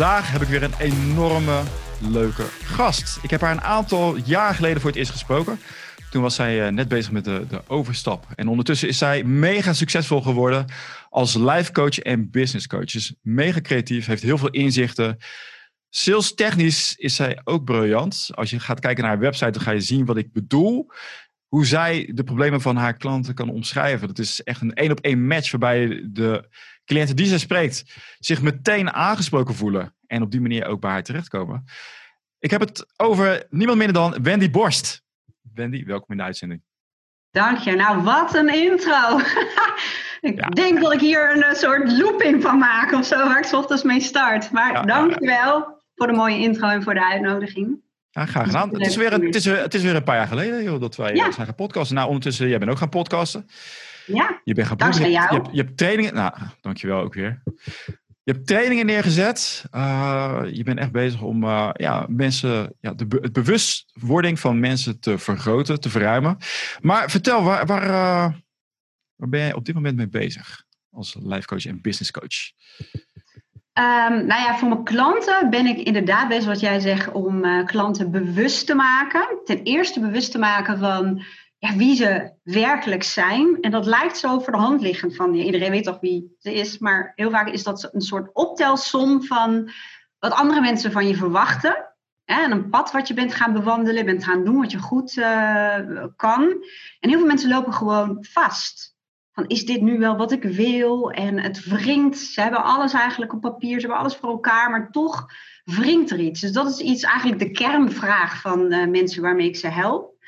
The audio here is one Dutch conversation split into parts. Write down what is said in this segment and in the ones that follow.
vandaag heb ik weer een enorme leuke gast. Ik heb haar een aantal jaar geleden voor het eerst gesproken. Toen was zij eh, net bezig met de, de overstap. En ondertussen is zij mega succesvol geworden als life coach en business coach. Dus mega creatief, heeft heel veel inzichten. Sales technisch is zij ook briljant. Als je gaat kijken naar haar website, dan ga je zien wat ik bedoel. Hoe zij de problemen van haar klanten kan omschrijven. Dat is echt een één op één match waarbij de cliënten die zij spreekt zich meteen aangesproken voelen. En op die manier ook bij haar terechtkomen. Ik heb het over niemand minder dan Wendy Borst. Wendy, welkom in de uitzending. Dank je. Nou, wat een intro. ik denk dat ik hier een soort looping van maak of zo, waar ik s ochtends mee start. Maar ja, dank je wel voor de mooie intro en voor de uitnodiging. Ja, graag gedaan. Het is, weer, het, is, het is weer een paar jaar geleden joh, dat wij zijn gaan podcasten. Nou, ondertussen, jij bent ook gaan podcasten. Ja, je bent gaan dankzij jou. Je, hebt, je hebt trainingen, nou, dankjewel ook weer. Je hebt trainingen neergezet. Uh, je bent echt bezig om uh, ja, mensen, ja, de, het bewustwording van mensen te vergroten, te verruimen. Maar vertel, waar, waar, uh, waar ben jij op dit moment mee bezig als life coach en business coach? Um, nou ja, voor mijn klanten ben ik inderdaad bezig, wat jij zegt, om klanten bewust te maken. Ten eerste bewust te maken van ja, wie ze werkelijk zijn. En dat lijkt zo voor de hand liggend van ja, iedereen weet toch wie ze is, maar heel vaak is dat een soort optelsom van wat andere mensen van je verwachten. En een pad wat je bent gaan bewandelen, bent gaan doen wat je goed uh, kan. En heel veel mensen lopen gewoon vast. Van is dit nu wel wat ik wil? En het wringt. Ze hebben alles eigenlijk op papier, ze hebben alles voor elkaar, maar toch wringt er iets. Dus dat is iets eigenlijk de kernvraag van uh, mensen waarmee ik ze help.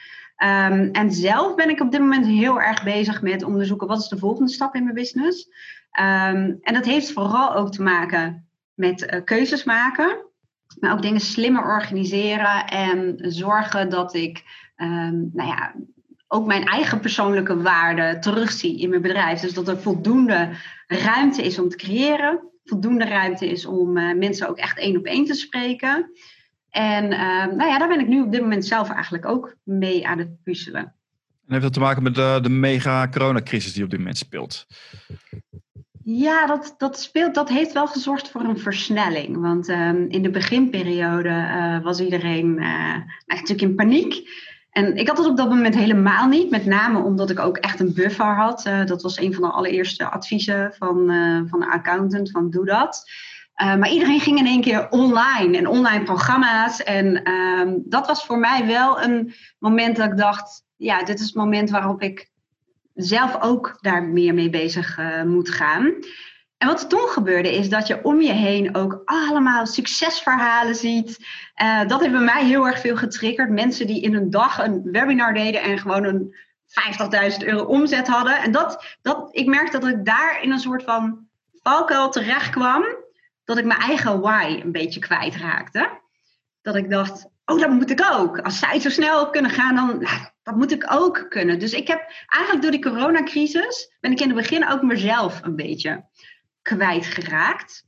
Um, en zelf ben ik op dit moment heel erg bezig met onderzoeken wat is de volgende stap in mijn business. Um, en dat heeft vooral ook te maken met uh, keuzes maken, maar ook dingen slimmer organiseren en zorgen dat ik, um, nou ja, ook mijn eigen persoonlijke waarde terugzie in mijn bedrijf. Dus dat er voldoende ruimte is om te creëren, voldoende ruimte is om uh, mensen ook echt één op één te spreken. En uh, nou ja, daar ben ik nu op dit moment zelf eigenlijk ook mee aan het puzzelen. En heeft dat te maken met de, de mega coronacrisis die op dit moment speelt? Ja, dat, dat speelt, dat heeft wel gezorgd voor een versnelling. Want um, in de beginperiode uh, was iedereen uh, nou, natuurlijk in paniek. En ik had het op dat moment helemaal niet. Met name omdat ik ook echt een buffer had. Uh, dat was een van de allereerste adviezen van, van de accountant, van doe dat. Uh, maar iedereen ging in één keer online en online programma's. En um, dat was voor mij wel een moment dat ik dacht: ja, dit is het moment waarop ik zelf ook daar meer mee bezig uh, moet gaan. En wat er toen gebeurde is dat je om je heen ook allemaal succesverhalen ziet. Uh, dat heeft bij mij heel erg veel getriggerd. Mensen die in een dag een webinar deden en gewoon een 50.000 euro omzet hadden. En dat, dat, ik merkte dat ik daar in een soort van valkuil terecht kwam dat ik mijn eigen why een beetje kwijtraakte. Dat ik dacht, oh, dat moet ik ook. Als zij zo snel kunnen gaan, dan nou, dat moet ik ook kunnen. Dus ik heb eigenlijk door die coronacrisis, ben ik in het begin ook mezelf een beetje kwijtgeraakt.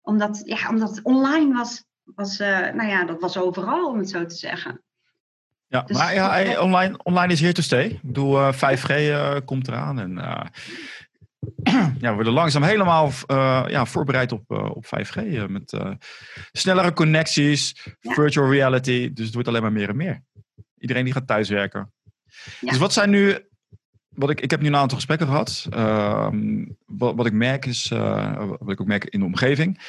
Omdat, ja, omdat online was, was uh, nou ja, dat was overal, om het zo te zeggen. Ja, dus, maar ja, online, online is here to stay. Ik bedoel, uh, 5G uh, komt eraan en ja, we worden langzaam helemaal uh, ja, voorbereid op, uh, op 5G. Uh, met snellere connecties, ja. virtual reality. Dus het wordt alleen maar meer en meer. Iedereen die gaat thuiswerken. Ja. Dus wat zijn nu. Wat ik, ik heb nu een aantal gesprekken gehad. Ehm, wat, wat ik merk is. wat ik ook merk in de omgeving.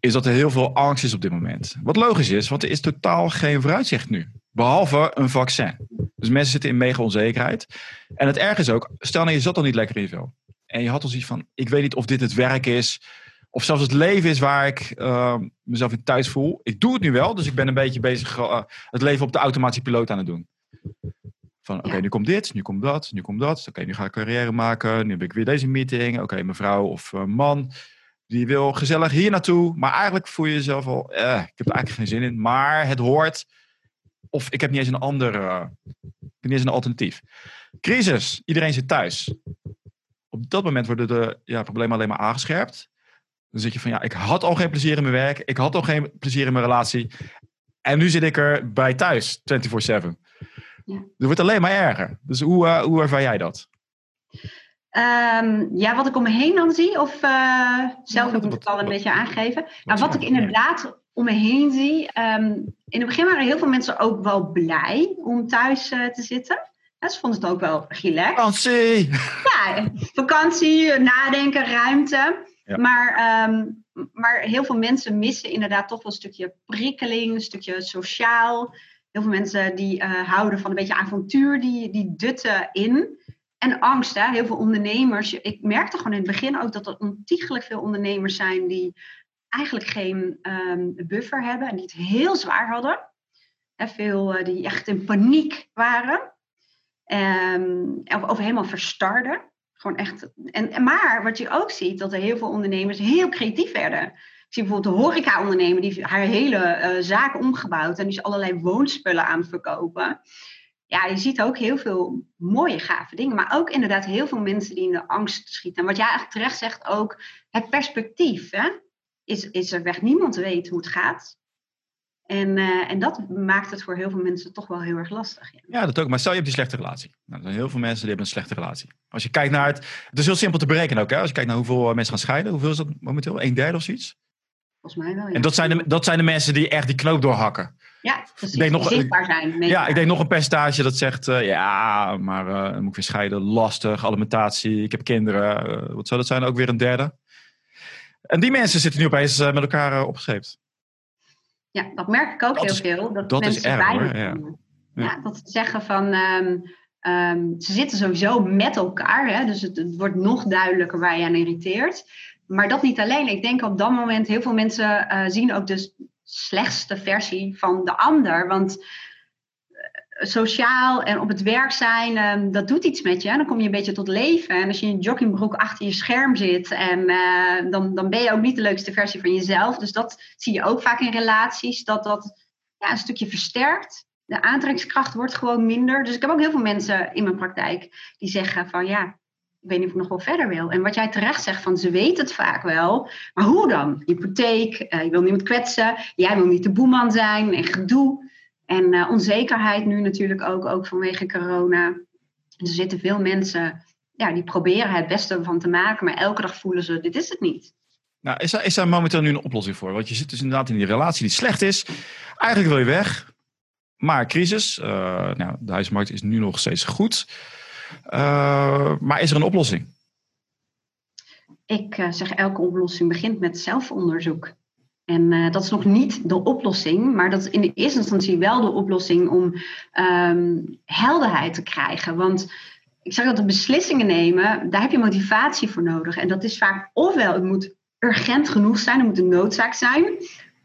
Is dat er heel veel angst is op dit moment. Wat logisch is, want er is totaal geen vooruitzicht nu. Behalve een vaccin. Dus mensen zitten in mega onzekerheid. En het erg is ook, stel nou je zat al niet lekker in je vel. En je had al zoiets van, ik weet niet of dit het werk is. Of zelfs het leven is waar ik uh, mezelf in thuis voel. Ik doe het nu wel, dus ik ben een beetje bezig uh, het leven op de automatische piloot aan het doen. Van oké, okay, nu komt dit, nu komt dat, nu komt dat. Oké, okay, nu ga ik carrière maken. Nu heb ik weer deze meeting. Oké, okay, mevrouw of uh, man, die wil gezellig hier naartoe. Maar eigenlijk voel je jezelf al, eh, ik heb er eigenlijk geen zin in. Maar het hoort. Of ik heb niet eens een ander, ik heb niet eens een alternatief. Crisis, iedereen zit thuis op dat moment worden de ja, problemen alleen maar aangescherpt. Dan zit je van ja, ik had al geen plezier in mijn werk. Ik had al geen plezier in mijn relatie. En nu zit ik er bij thuis, 24-7. Ja. Het wordt alleen maar erger. Dus hoe, uh, hoe ervaar jij dat? Ehm, ja, wat ik om me heen dan zie, of uh, zelf moet ik het al een beetje aangeven. Nou, wat ik inderdaad om me heen zie. Um, in het begin waren heel veel mensen ook wel blij om thuis uh, te zitten. Ja, ze vonden het ook wel relaxed. Vakantie! Ja, vakantie, nadenken, ruimte. Maar, um, maar heel veel mensen missen inderdaad toch wel een stukje prikkeling, een stukje sociaal. Heel veel mensen die uh, houden van een beetje avontuur, die, die dutten in. En angst, hè? heel veel ondernemers. Ik merkte gewoon in het begin ook dat er ontiegelijk veel ondernemers zijn die eigenlijk geen um, buffer hebben en die het heel zwaar hadden. Hè, veel uh, die echt in paniek waren. Um, of, helemaal verstarden. Gewoon echt. En, maar wat je ook ziet, dat er heel veel ondernemers heel creatief werden. Ik zie bijvoorbeeld de horeca-ondernemer die haar hele uh, zaak omgebouwd en die is allerlei woonspullen aan verkopen. Ja, je ziet ook heel veel mooie, gave dingen. Maar ook inderdaad heel veel mensen die in de angst schieten. En wat jij eigenlijk terecht zegt ook, het perspectief. Hè? Is, is er weg. Niemand weet hoe het gaat. En, uh, en dat maakt het voor heel veel mensen toch wel heel erg lastig. Ja, ja dat ook. Maar stel je hebt die slechte relatie. Nou, er zijn heel veel mensen die hebben een slechte relatie. Als je kijkt naar het... Het is heel simpel te berekenen ook. Hè? Als je kijkt naar hoeveel mensen gaan scheiden. Hoeveel is dat momenteel? Een derde of zoiets? Volgens mij wel, ja. En dat zijn, de, dat zijn de mensen die echt die knoop doorhakken. Ja, precies. Ik denk nog, zichtbaar zijn. Ja, ik denk nog een percentage dat zegt... Uh, ja, maar uh, moet ik weer scheiden. Lastig, alimentatie. Ik heb kinderen. wat zou dat zijn? Ook weer een derde. En die mensen zitten nu opeens met elkaar opgescheept. Ja, dat merk ik ook heel veel. Dat, dat mensen is erg hoor. Ja. ja. dat ze zeggen van um, um, ze zitten sowieso met elkaar. Hè, dus het, het, wordt nog duidelijker waar je aan irriteert. Maar dat niet alleen. Ik denk op dat moment heel veel mensen uh, zien ook de slechtste versie van de ander. Want sociaal en op het werk zijn, um, dat doet iets met je. Dan kom je een beetje tot leven. En als je in een joggingbroek achter je scherm zit, en, uh, dan, dan ben je ook niet de leukste versie van jezelf. Dus dat zie je ook vaak in relaties, dat dat ja, een stukje versterkt. De aantrekkingskracht wordt gewoon minder. Dus ik heb ook heel veel mensen in mijn praktijk die zeggen van ja, ik weet niet of ik nog wel verder wil. En wat jij terecht zegt, van ze weten het vaak wel. Maar hoe dan? Hypotheek, uh, je wil niemand kwetsen, jij wil niet de boeman zijn en gedoe. En uh, onzekerheid nu natuurlijk ook, ook vanwege corona. Er zitten veel mensen ja, die proberen het beste van te maken, maar elke dag voelen ze: dit is het niet. Nou, is, daar, is daar momenteel nu een oplossing voor? Want je zit dus inderdaad in die relatie die slecht is. Eigenlijk wil je weg, maar crisis. Uh, nou, de huismarkt is nu nog steeds goed. Uh, maar is er een oplossing? Ik zeg, elke oplossing begint met zelfonderzoek. En uh, dat is nog niet de oplossing, maar dat is in de eerste instantie wel de oplossing om um, helderheid te krijgen. Want ik zeg dat de beslissingen nemen, daar heb je motivatie voor nodig. En dat is vaak ofwel het moet urgent genoeg zijn, er moet een noodzaak zijn,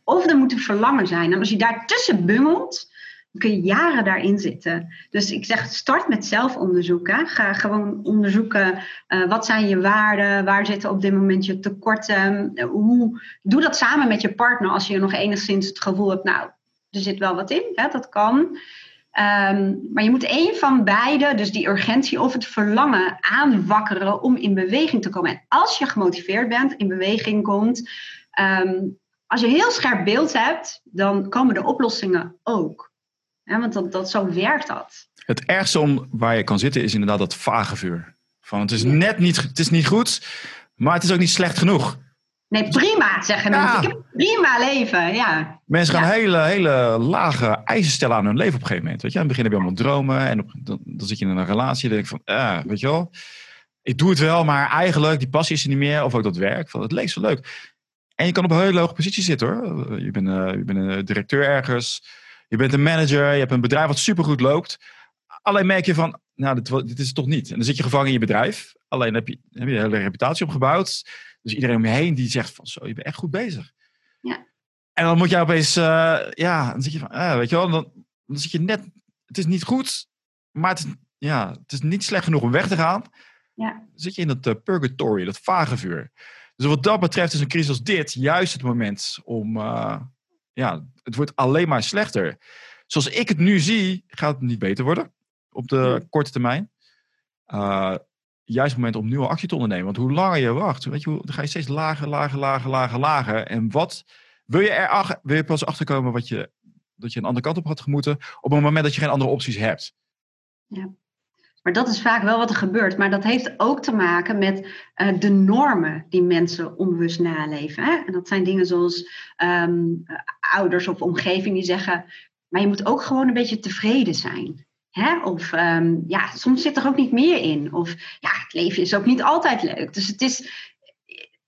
of er moet een verlangen zijn. En als je daartussen bungelt, kun je jaren daarin zitten. Dus ik zeg, start met zelfonderzoek. Hè. Ga gewoon onderzoeken, uh, wat zijn je waarden? Waar zitten op dit moment je tekorten? Uh, hoe, doe dat samen met je partner als je nog enigszins het gevoel hebt, nou, er zit wel wat in, hè, dat kan. Um, maar je moet één van beide, dus die urgentie of het verlangen, aanwakkeren om in beweging te komen. En als je gemotiveerd bent, in beweging komt, um, als je heel scherp beeld hebt, dan komen de oplossingen ook. Ja, want dat, dat, zo werkt dat. Het ergste om waar je kan zitten is inderdaad dat vage vuur. Van het is net niet, het is niet goed, maar het is ook niet slecht genoeg. Nee, prima, zeggen mensen. Ik heb een prima leven, ja. Mensen gaan hele, hele lage eisen stellen aan hun leven op een gegeven moment. Weet je? Aan het begin heb je allemaal dromen en op, dan, dan, zit je in een relatie en denk je van, ah, weet je wel, ik doe het wel, maar eigenlijk die passie is er niet meer. Of ook dat werk, van, het leek zo leuk. En je kan op een hele hoge positie zitten hoor. Je bent, uh, je bent een directeur ergens je bent een manager, je hebt een bedrijf wat supergoed loopt. Alleen merk je van, nou, dit, dit is het toch niet. En dan zit je gevangen in je bedrijf. Alleen heb je, heb je een hele reputatie opgebouwd. Dus iedereen om je heen die zegt van, zo, je bent echt goed bezig. Ja. En dan moet je opeens, uh, ja, dan zit je van, uh, weet je wel, dan, dan zit je net, het is niet goed, maar het is, ja, het is niet slecht genoeg om weg te gaan. Ja. Dan zit je in dat uh, purgatory, dat vage vuur. Dus wat dat betreft is een crisis als dit juist het moment om, ja, het wordt alleen maar slechter. Zoals ik het nu zie, gaat het niet beter worden op de korte termijn. Uh, juist het moment om nieuwe actie te ondernemen. Want hoe langer je wacht, weet je, dan ga je steeds lager, lager, lager, lager, lager. En wat wil je er wil je pas achterkomen wat je, dat je een andere kant op had gemoeten op het moment dat je geen andere opties hebt? Ja. Maar dat is vaak wel wat er gebeurt. Maar dat heeft ook te maken met uh, de normen die mensen onbewust naleven. Hè? En dat zijn dingen zoals um, ouders of omgeving die zeggen. Maar je moet ook gewoon een beetje tevreden zijn. Hè? Of um, ja, soms zit er ook niet meer in. Of ja, het leven is ook niet altijd leuk. Dus het is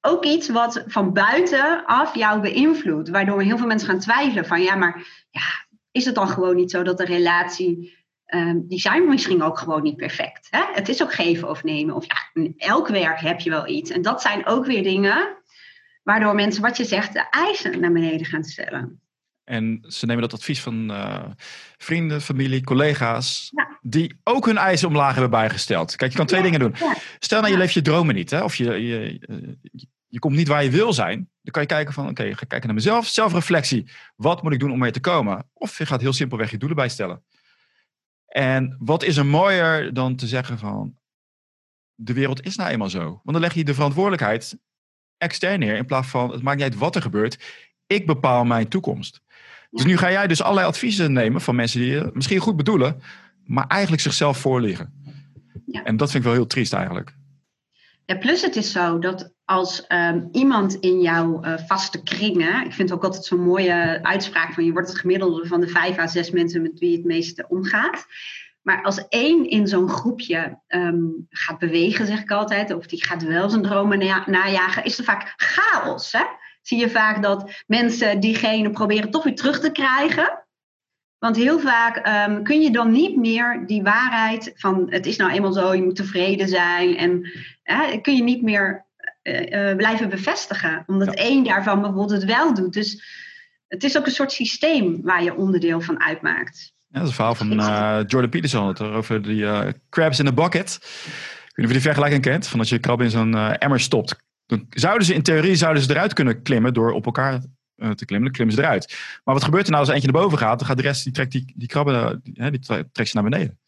ook iets wat van buitenaf jou beïnvloedt. Waardoor heel veel mensen gaan twijfelen van ja, maar ja, is het dan gewoon niet zo dat de relatie Um, die zijn misschien ook gewoon niet perfect. Hè? Het is ook geven of nemen. Of ja, elk werk heb je wel iets. En dat zijn ook weer dingen waardoor mensen, wat je zegt, de eisen naar beneden gaan stellen. En ze nemen dat advies van uh, vrienden, familie, collega's, die ook hun eisen omlaag hebben bijgesteld. Kijk, je kan twee dingen doen. Stel nou, je leeft je dromen niet, hè? of je, je, je, je, komt niet waar je wil zijn. Dan kan je kijken van, oké, okay, ga kijken naar mezelf, zelfreflectie. Wat moet ik doen om mee te komen? Of je gaat heel simpelweg je doelen bijstellen. En wat is er mooier dan te zeggen van, de wereld is nou eenmaal zo. Want dan leg je de verantwoordelijkheid extern neer in plaats van, het maakt niet uit wat er gebeurt. Ik bepaal mijn toekomst. Dus nu ga jij dus allerlei adviezen nemen van mensen die je misschien goed bedoelen, maar eigenlijk zichzelf voorliggen. Ja. En dat vind ik wel heel triest eigenlijk. Ja, plus het is zo dat als um, iemand in jouw uh, vaste kringen, ik vind ook altijd zo'n mooie uitspraak van je wordt het gemiddelde van de vijf à zes mensen met wie je het meeste omgaat. Maar als één in zo'n groepje um, gaat bewegen, zeg ik altijd, of die gaat wel zijn dromen na najagen, is er vaak chaos. Hè? Zie je vaak dat mensen diegene proberen toch weer terug te krijgen. Want heel vaak um, kun je dan niet meer die waarheid van het is nou eenmaal zo, je moet tevreden zijn. En uh, kun je niet meer uh, blijven bevestigen. Omdat één daarvan bijvoorbeeld het wel doet. Dus het is ook een soort systeem waar je onderdeel van uitmaakt. Ja, dat is een verhaal van uh, Jordan Peterson over die crabs in a bucket. Ik weet niet of je die vergelijking kent. Van als je krab in zo'n emmer stopt. Dan zouden ze in theorie zouden ze eruit kunnen klimmen door op elkaar te klimmen. Dan klimmen ze eruit. Maar wat gebeurt er nou als eentje naar boven gaat? Dan gaat de rest, die trekt die, die krabben, die, die trekt ze naar beneden.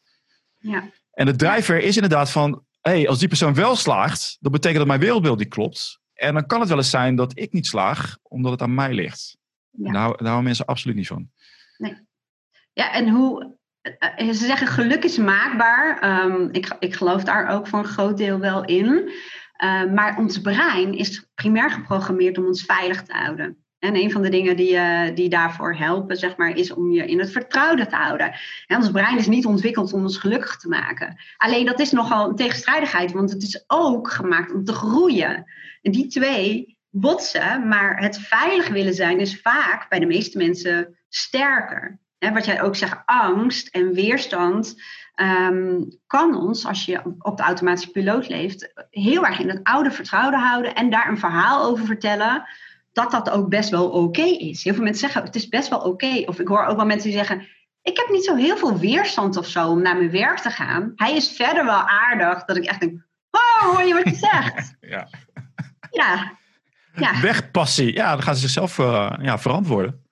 Ja. En de drijver is inderdaad van, hey, als die persoon wel slaagt, dat betekent dat mijn wereldbeeld niet klopt. En dan kan het wel eens zijn dat ik niet slaag, omdat het aan mij ligt. Ja. Daar, daar houden mensen absoluut niet van. Nee. Ja, en hoe. Eh, ze zeggen geluk is maakbaar. Um, ik, ik geloof daar ook voor een groot deel wel in. Uh, maar ons brein is primair geprogrammeerd om ons veilig te houden. En een van de dingen die, uh, die daarvoor helpen, zeg maar, is om je in het vertrouwde te houden. En ons brein is niet ontwikkeld om ons gelukkig te maken. Alleen dat is nogal een tegenstrijdigheid, want het is ook gemaakt om te groeien. En die twee botsen, maar het veilig willen zijn is vaak bij de meeste mensen sterker. Wat jij ook zegt, angst en weerstand um, kan ons, als je op de automatische piloot leeft, heel erg in het oude vertrouwde houden en daar een verhaal over vertellen dat dat ook best wel oké is. Heel veel mensen zeggen, het is best wel oké. Of ik hoor ook wel mensen die zeggen, ik heb niet zo heel veel weerstand of zo om naar mijn werk te gaan. Hij is verder wel aardig, dat ik echt denk, oh, hoor je wat je zegt? ja. Ja. ja. Wegpassie, ja, dan gaan ze zichzelf uh, ja, verantwoorden.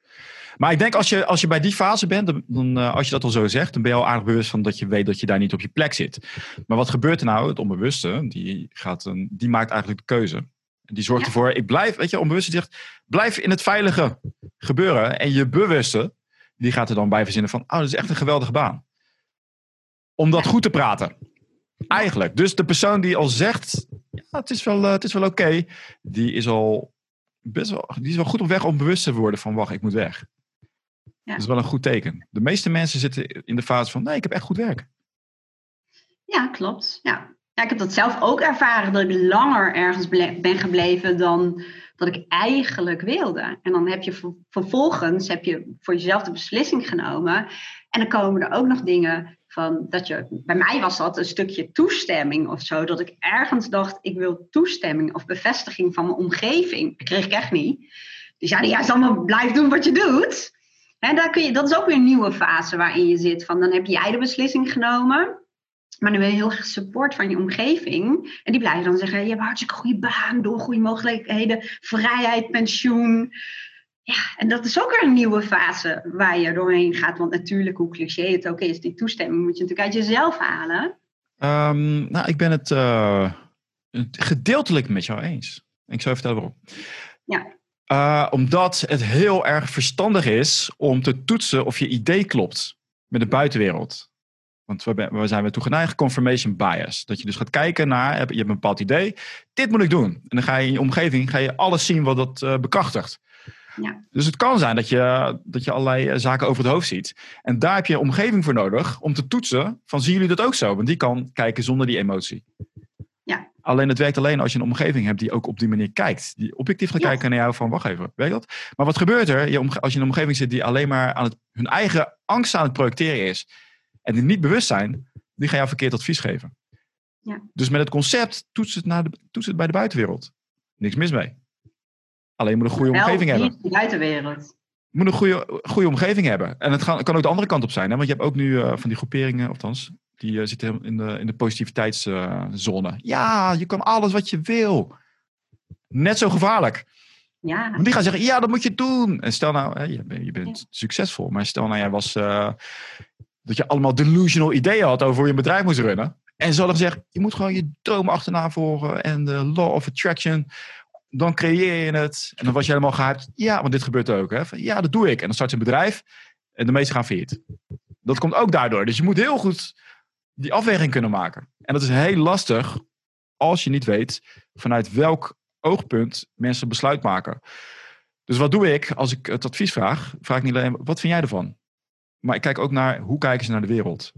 Maar ik denk als je, als je bij die fase bent, dan, uh, als je dat al zo zegt, dan ben je al aardig bewust van dat je weet dat je daar niet op je plek zit. Maar wat gebeurt er nou? Het onbewuste, die, gaat een, die maakt eigenlijk de keuze. Die zorgt ervoor, ik blijf, weet je, onbewust zegt, blijf in het veilige gebeuren. En je bewuste, die gaat er dan bij verzinnen van, oh, dat is echt een geweldige baan. Om dat goed te praten. Eigenlijk. Dus de persoon die al zegt, ja, het is wel, uh, het is wel oké, die is al best wel, die is wel goed op weg om bewust te worden van, wacht, ik moet weg. Ja. Dat is wel een goed teken. De meeste mensen zitten in de fase van, nee, ik heb echt goed werk. Ja, klopt. Ja. Ja, ik heb dat zelf ook ervaren, dat ik langer ergens ben gebleven dan dat ik eigenlijk wilde. En dan heb je vervolgens heb je voor jezelf de beslissing genomen. En dan komen er ook nog dingen van dat je, bij mij was dat een stukje toestemming of zo, dat ik ergens dacht, ik wil toestemming of bevestiging van mijn omgeving. Dat kreeg ik echt niet. Die zeiden, ja, zal maar blijf doen wat je doet. En daar kun je, dat is ook weer een nieuwe fase waarin je zit. Van, dan heb jij de beslissing genomen. Maar dan wil je heel erg support van je omgeving. En die blijven dan zeggen: Je hebt hartstikke goede baan, door goede mogelijkheden, vrijheid, pensioen. Ja, en dat is ook weer een nieuwe fase waar je doorheen gaat. Want natuurlijk, hoe cliché het ook is, die toestemming moet je natuurlijk uit jezelf halen. Um, nou, ik ben het uh, gedeeltelijk met jou eens. Ik zal even vertellen waarom. Ja. Uh, omdat het heel erg verstandig is om te toetsen of je idee klopt met de buitenwereld. Want we zijn we toe geneigd? Confirmation bias. Dat je dus gaat kijken naar, je hebt een bepaald idee, dit moet ik doen. En dan ga je in je omgeving ga je alles zien wat dat uh, bekrachtigt. Ja. Dus het kan zijn dat je, dat je allerlei eh, zaken over het hoofd ziet. En daar heb je een omgeving voor nodig om te toetsen van zien jullie dat ook zo? Want die kan kijken zonder die emotie. Alleen het werkt alleen als je een omgeving hebt die ook op die manier kijkt. Die objectief gaat kijken naar jou van wacht even, weet je dat? Maar wat gebeurt er je als je in een omgeving zit die alleen maar aan het, hun eigen angst aan het projecteren is en die niet bewust zijn, die gaan jou verkeerd advies geven. Ja. Dus met het concept toets het, naar de, toets het bij de buitenwereld. Niks mis mee. Alleen moet een goede omgeving hebben. De buitenwereld. Je moet een goede, goede omgeving hebben. En het kan, kan ook de andere kant op zijn. Hè? Want je hebt ook nu uh, van die groeperingen, althans, die uh, zitten in de, in de positiviteitszone. ja, je kan alles wat je wil. Net zo gevaarlijk. Ja. Want die gaan zeggen, ja, dat moet je doen. En stel nou, je, bent, je bent succesvol. Maar stel nou, jij was... Uh, dat je allemaal delusional ideeën had over hoe je een bedrijf moest runnen. En ze hadden gezegd, je moet gewoon je droom achterna volgen. En de law of attraction dan creëer je het. En dan was je helemaal gehyped. Ja, want dit gebeurt ook. Hè? Van, ja, dat doe ik. En dan start je een bedrijf. En de meesten gaan failliet. Dat komt ook daardoor. Dus je moet heel goed die afweging kunnen maken. En dat is heel lastig als je niet weet vanuit welk oogpunt mensen besluit maken. Dus wat doe ik als ik het advies vraag? Vraag ik niet alleen, wat vind jij ervan? Maar ik kijk ook naar, hoe kijken ze naar de wereld?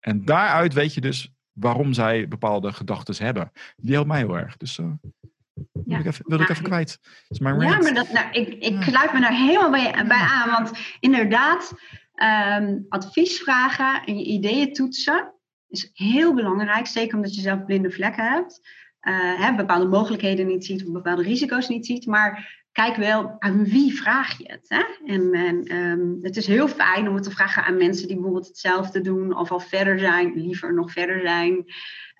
En daaruit weet je dus waarom zij bepaalde gedachten hebben. Die helpt mij heel erg. Dus uh, ja. Wil ik even, wil ik even kwijt. ja, maar dat, nou, ik, ik sluit me daar helemaal bij, bij aan. Want inderdaad, um, advies vragen en je ideeën toetsen is heel belangrijk. Zeker omdat je zelf blinde vlekken hebt. Uh, hè, bepaalde mogelijkheden niet ziet of bepaalde risico's niet ziet. Maar kijk wel aan wie vraag je het. Hè? En, en um, het is heel fijn om het te vragen aan mensen die bijvoorbeeld hetzelfde doen of al verder zijn, liever nog verder zijn.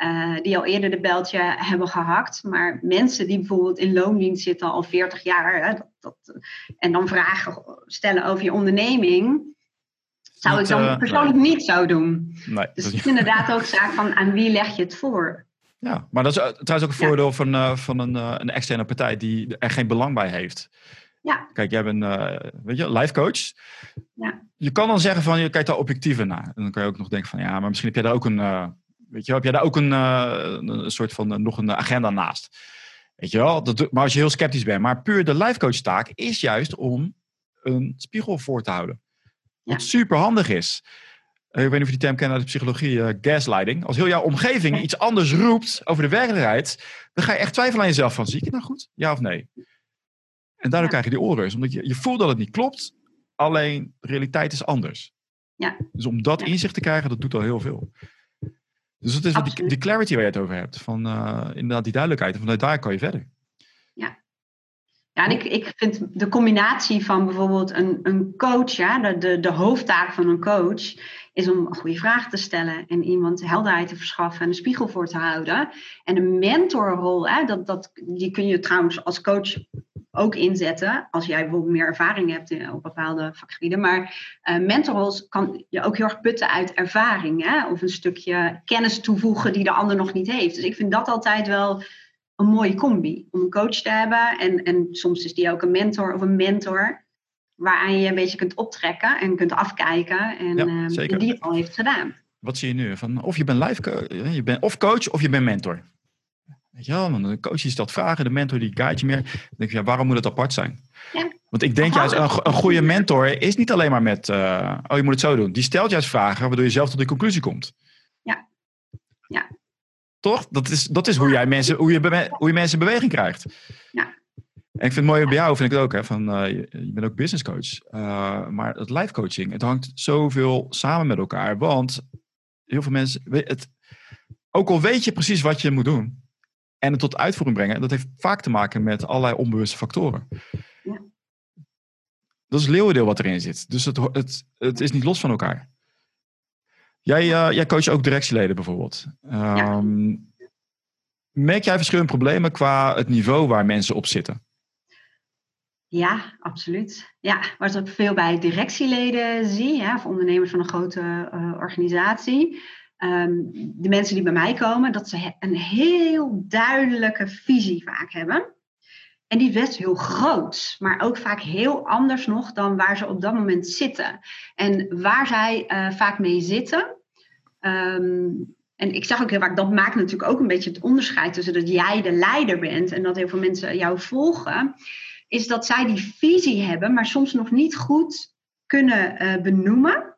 Uh, die al eerder de beltje hebben gehakt. Maar mensen die bijvoorbeeld in loondienst zitten al 40 jaar hè, dat, dat, en dan vragen stellen over je onderneming, zou ik dan uh, persoonlijk niet zo doen. Nee, dus het is inderdaad ook zaak van aan wie leg je het voor. Ja, maar dat is trouwens ook een voordeel van, uh, van een, een externe partij die er geen belang bij heeft. Ja. Kijk, jij bent weet je, life coach. Ja. Je kan dan zeggen van je kijkt daar objectiever naar. En dan kan je ook nog denken van ja, maar misschien heb jij daar ook een Weet je heb jij daar ook een, uh, een soort van uh, nog een agenda naast? Weet je wel? Dat, maar als je heel sceptisch bent. Maar puur de life coach taak is juist om een spiegel voor te houden. Wat super handig is. Uh, ik weet niet of je die term kent uit de psychologie, gaslighting. Als heel jouw omgeving iets anders roept over de werkelijkheid, dan ga je echt twijfelen aan jezelf van, zie ik het nou goed? Ja of nee? En daardoor krijg je die oren. Omdat je, je voelt dat het niet klopt, alleen de realiteit is anders. Ja. Dus om dat inzicht te krijgen, dat doet al heel veel. Dus dat is die, die, clarity waar je het over hebt. Van uh, inderdaad die duidelijkheid. En vanuit daar kan je verder. Ja. Ja, en ik, ik vind de combinatie van bijvoorbeeld een, een coach, ja, de, de, de hoofdtaak van een coach, is om goede vragen te stellen en iemand helderheid te verschaffen en een spiegel voor te houden. En een mentorrol, hè, dat, dat, die kun je trouwens als coach ook inzetten als jij bijvoorbeeld meer ervaring hebt in, op bepaalde vakgebieden. Maar uh, kan je ook heel erg putten uit ervaring hè? of een stukje kennis toevoegen die de ander nog niet heeft. Dus ik vind dat altijd wel een mooie combi om een coach te hebben. En, en soms is die ook een mentor of een mentor waaraan je een beetje kunt optrekken en kunt afkijken en, ja, uh, die het al heeft gedaan. Wat zie je nu? Van, of je bent live coach, je bent of coach of je bent mentor. Weet je wel, want de coach die stelt vragen, de mentor die guide je meer. Dan denk je, ja, waarom moet het apart zijn? Ja. Want ik denk juist, een, een goede mentor is niet alleen maar met, uh, oh je moet het zo doen. Die stelt juist vragen waardoor je zelf tot die conclusie komt. Ja. Ja. Toch? Dat is, dat is hoe, jij mensen, hoe, je, hoe je mensen in beweging krijgt. Ja. En ik vind het mooi bij jou, vind ik het ook, hè, van, uh, je, bent ook business coach. Uh, maar het life coaching, het hangt zoveel samen met elkaar. Want heel veel mensen, het, ook al weet je precies wat je moet doen, en het tot uitvoering brengen. Dat heeft vaak te maken met allerlei onbewuste factoren. Ja. Dat is het leeuwendeel wat erin zit. Dus het, het, het is niet los van elkaar. Jij, uh, jij coacht ook directieleden bijvoorbeeld. Um, Merk jij verschillende problemen qua het niveau waar mensen op zitten? Ja, absoluut. Ja, wat ik veel bij directieleden zie, ja, of ondernemers van een grote uh, organisatie, Ehm, de mensen die bij mij komen, dat ze een heel duidelijke visie vaak hebben. En die is best heel groot, maar ook vaak heel anders nog dan waar ze op dat moment zitten. En waar zij uh, vaak mee zitten, ehm, en ik zag ook heel vaak, dat maakt natuurlijk ook een beetje het onderscheid tussen dat jij de leider bent en dat heel veel mensen jou volgen, is dat zij die visie hebben, maar soms nog niet goed kunnen uh, benoemen.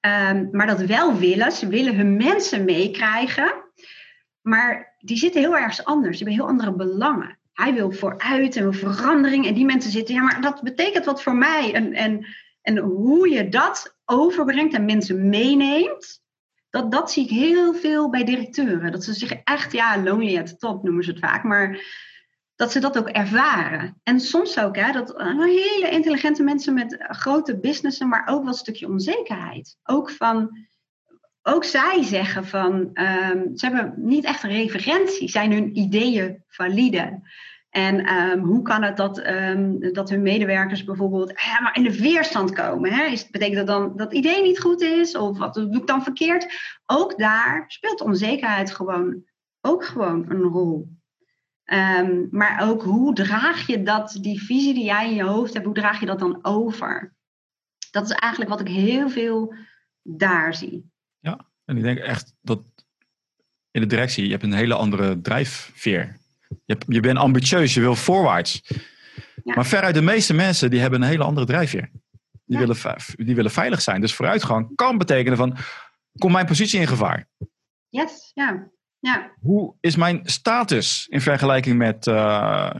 Um, maar dat wel willen. Ze willen hun mensen meekrijgen. Maar die zitten heel ergens anders. Die hebben heel andere belangen. Hij wil vooruit en verandering. En die mensen zitten, ja, maar dat betekent wat voor mij. En, en, en hoe je dat overbrengt en mensen meeneemt. Dat, dat zie ik heel veel bij directeuren. Dat ze zich echt, ja, lonely at the top noemen ze het vaak. Maar dat ze dat ook ervaren. En soms ook, hè, dat hele intelligente mensen met grote businessen, maar ook wel een stukje onzekerheid. Ook van, ook zij zeggen van, um, ze hebben niet echt een referentie. Zijn hun ideeën valide? En um, hoe kan het dat, um, dat hun medewerkers bijvoorbeeld ja, maar in de weerstand komen? Hè? Betekent dat dan dat het idee niet goed is? Of wat doe ik dan verkeerd? Ook daar speelt onzekerheid gewoon, ook gewoon een rol. Um, maar ook hoe draag je dat, die visie die jij in je hoofd hebt, hoe draag je dat dan over? Dat is eigenlijk wat ik heel veel daar zie. Ja, en ik denk echt dat in de directie, je hebt een hele andere drijfveer. Je, je bent ambitieus, je wil voorwaarts. Ja. Maar veruit de meeste mensen, die hebben een hele andere drijfveer. Die, ja. willen, die willen veilig zijn. Dus vooruitgang kan betekenen van, komt mijn positie in gevaar? Yes, ja. Ja. Hoe is mijn status in vergelijking met uh,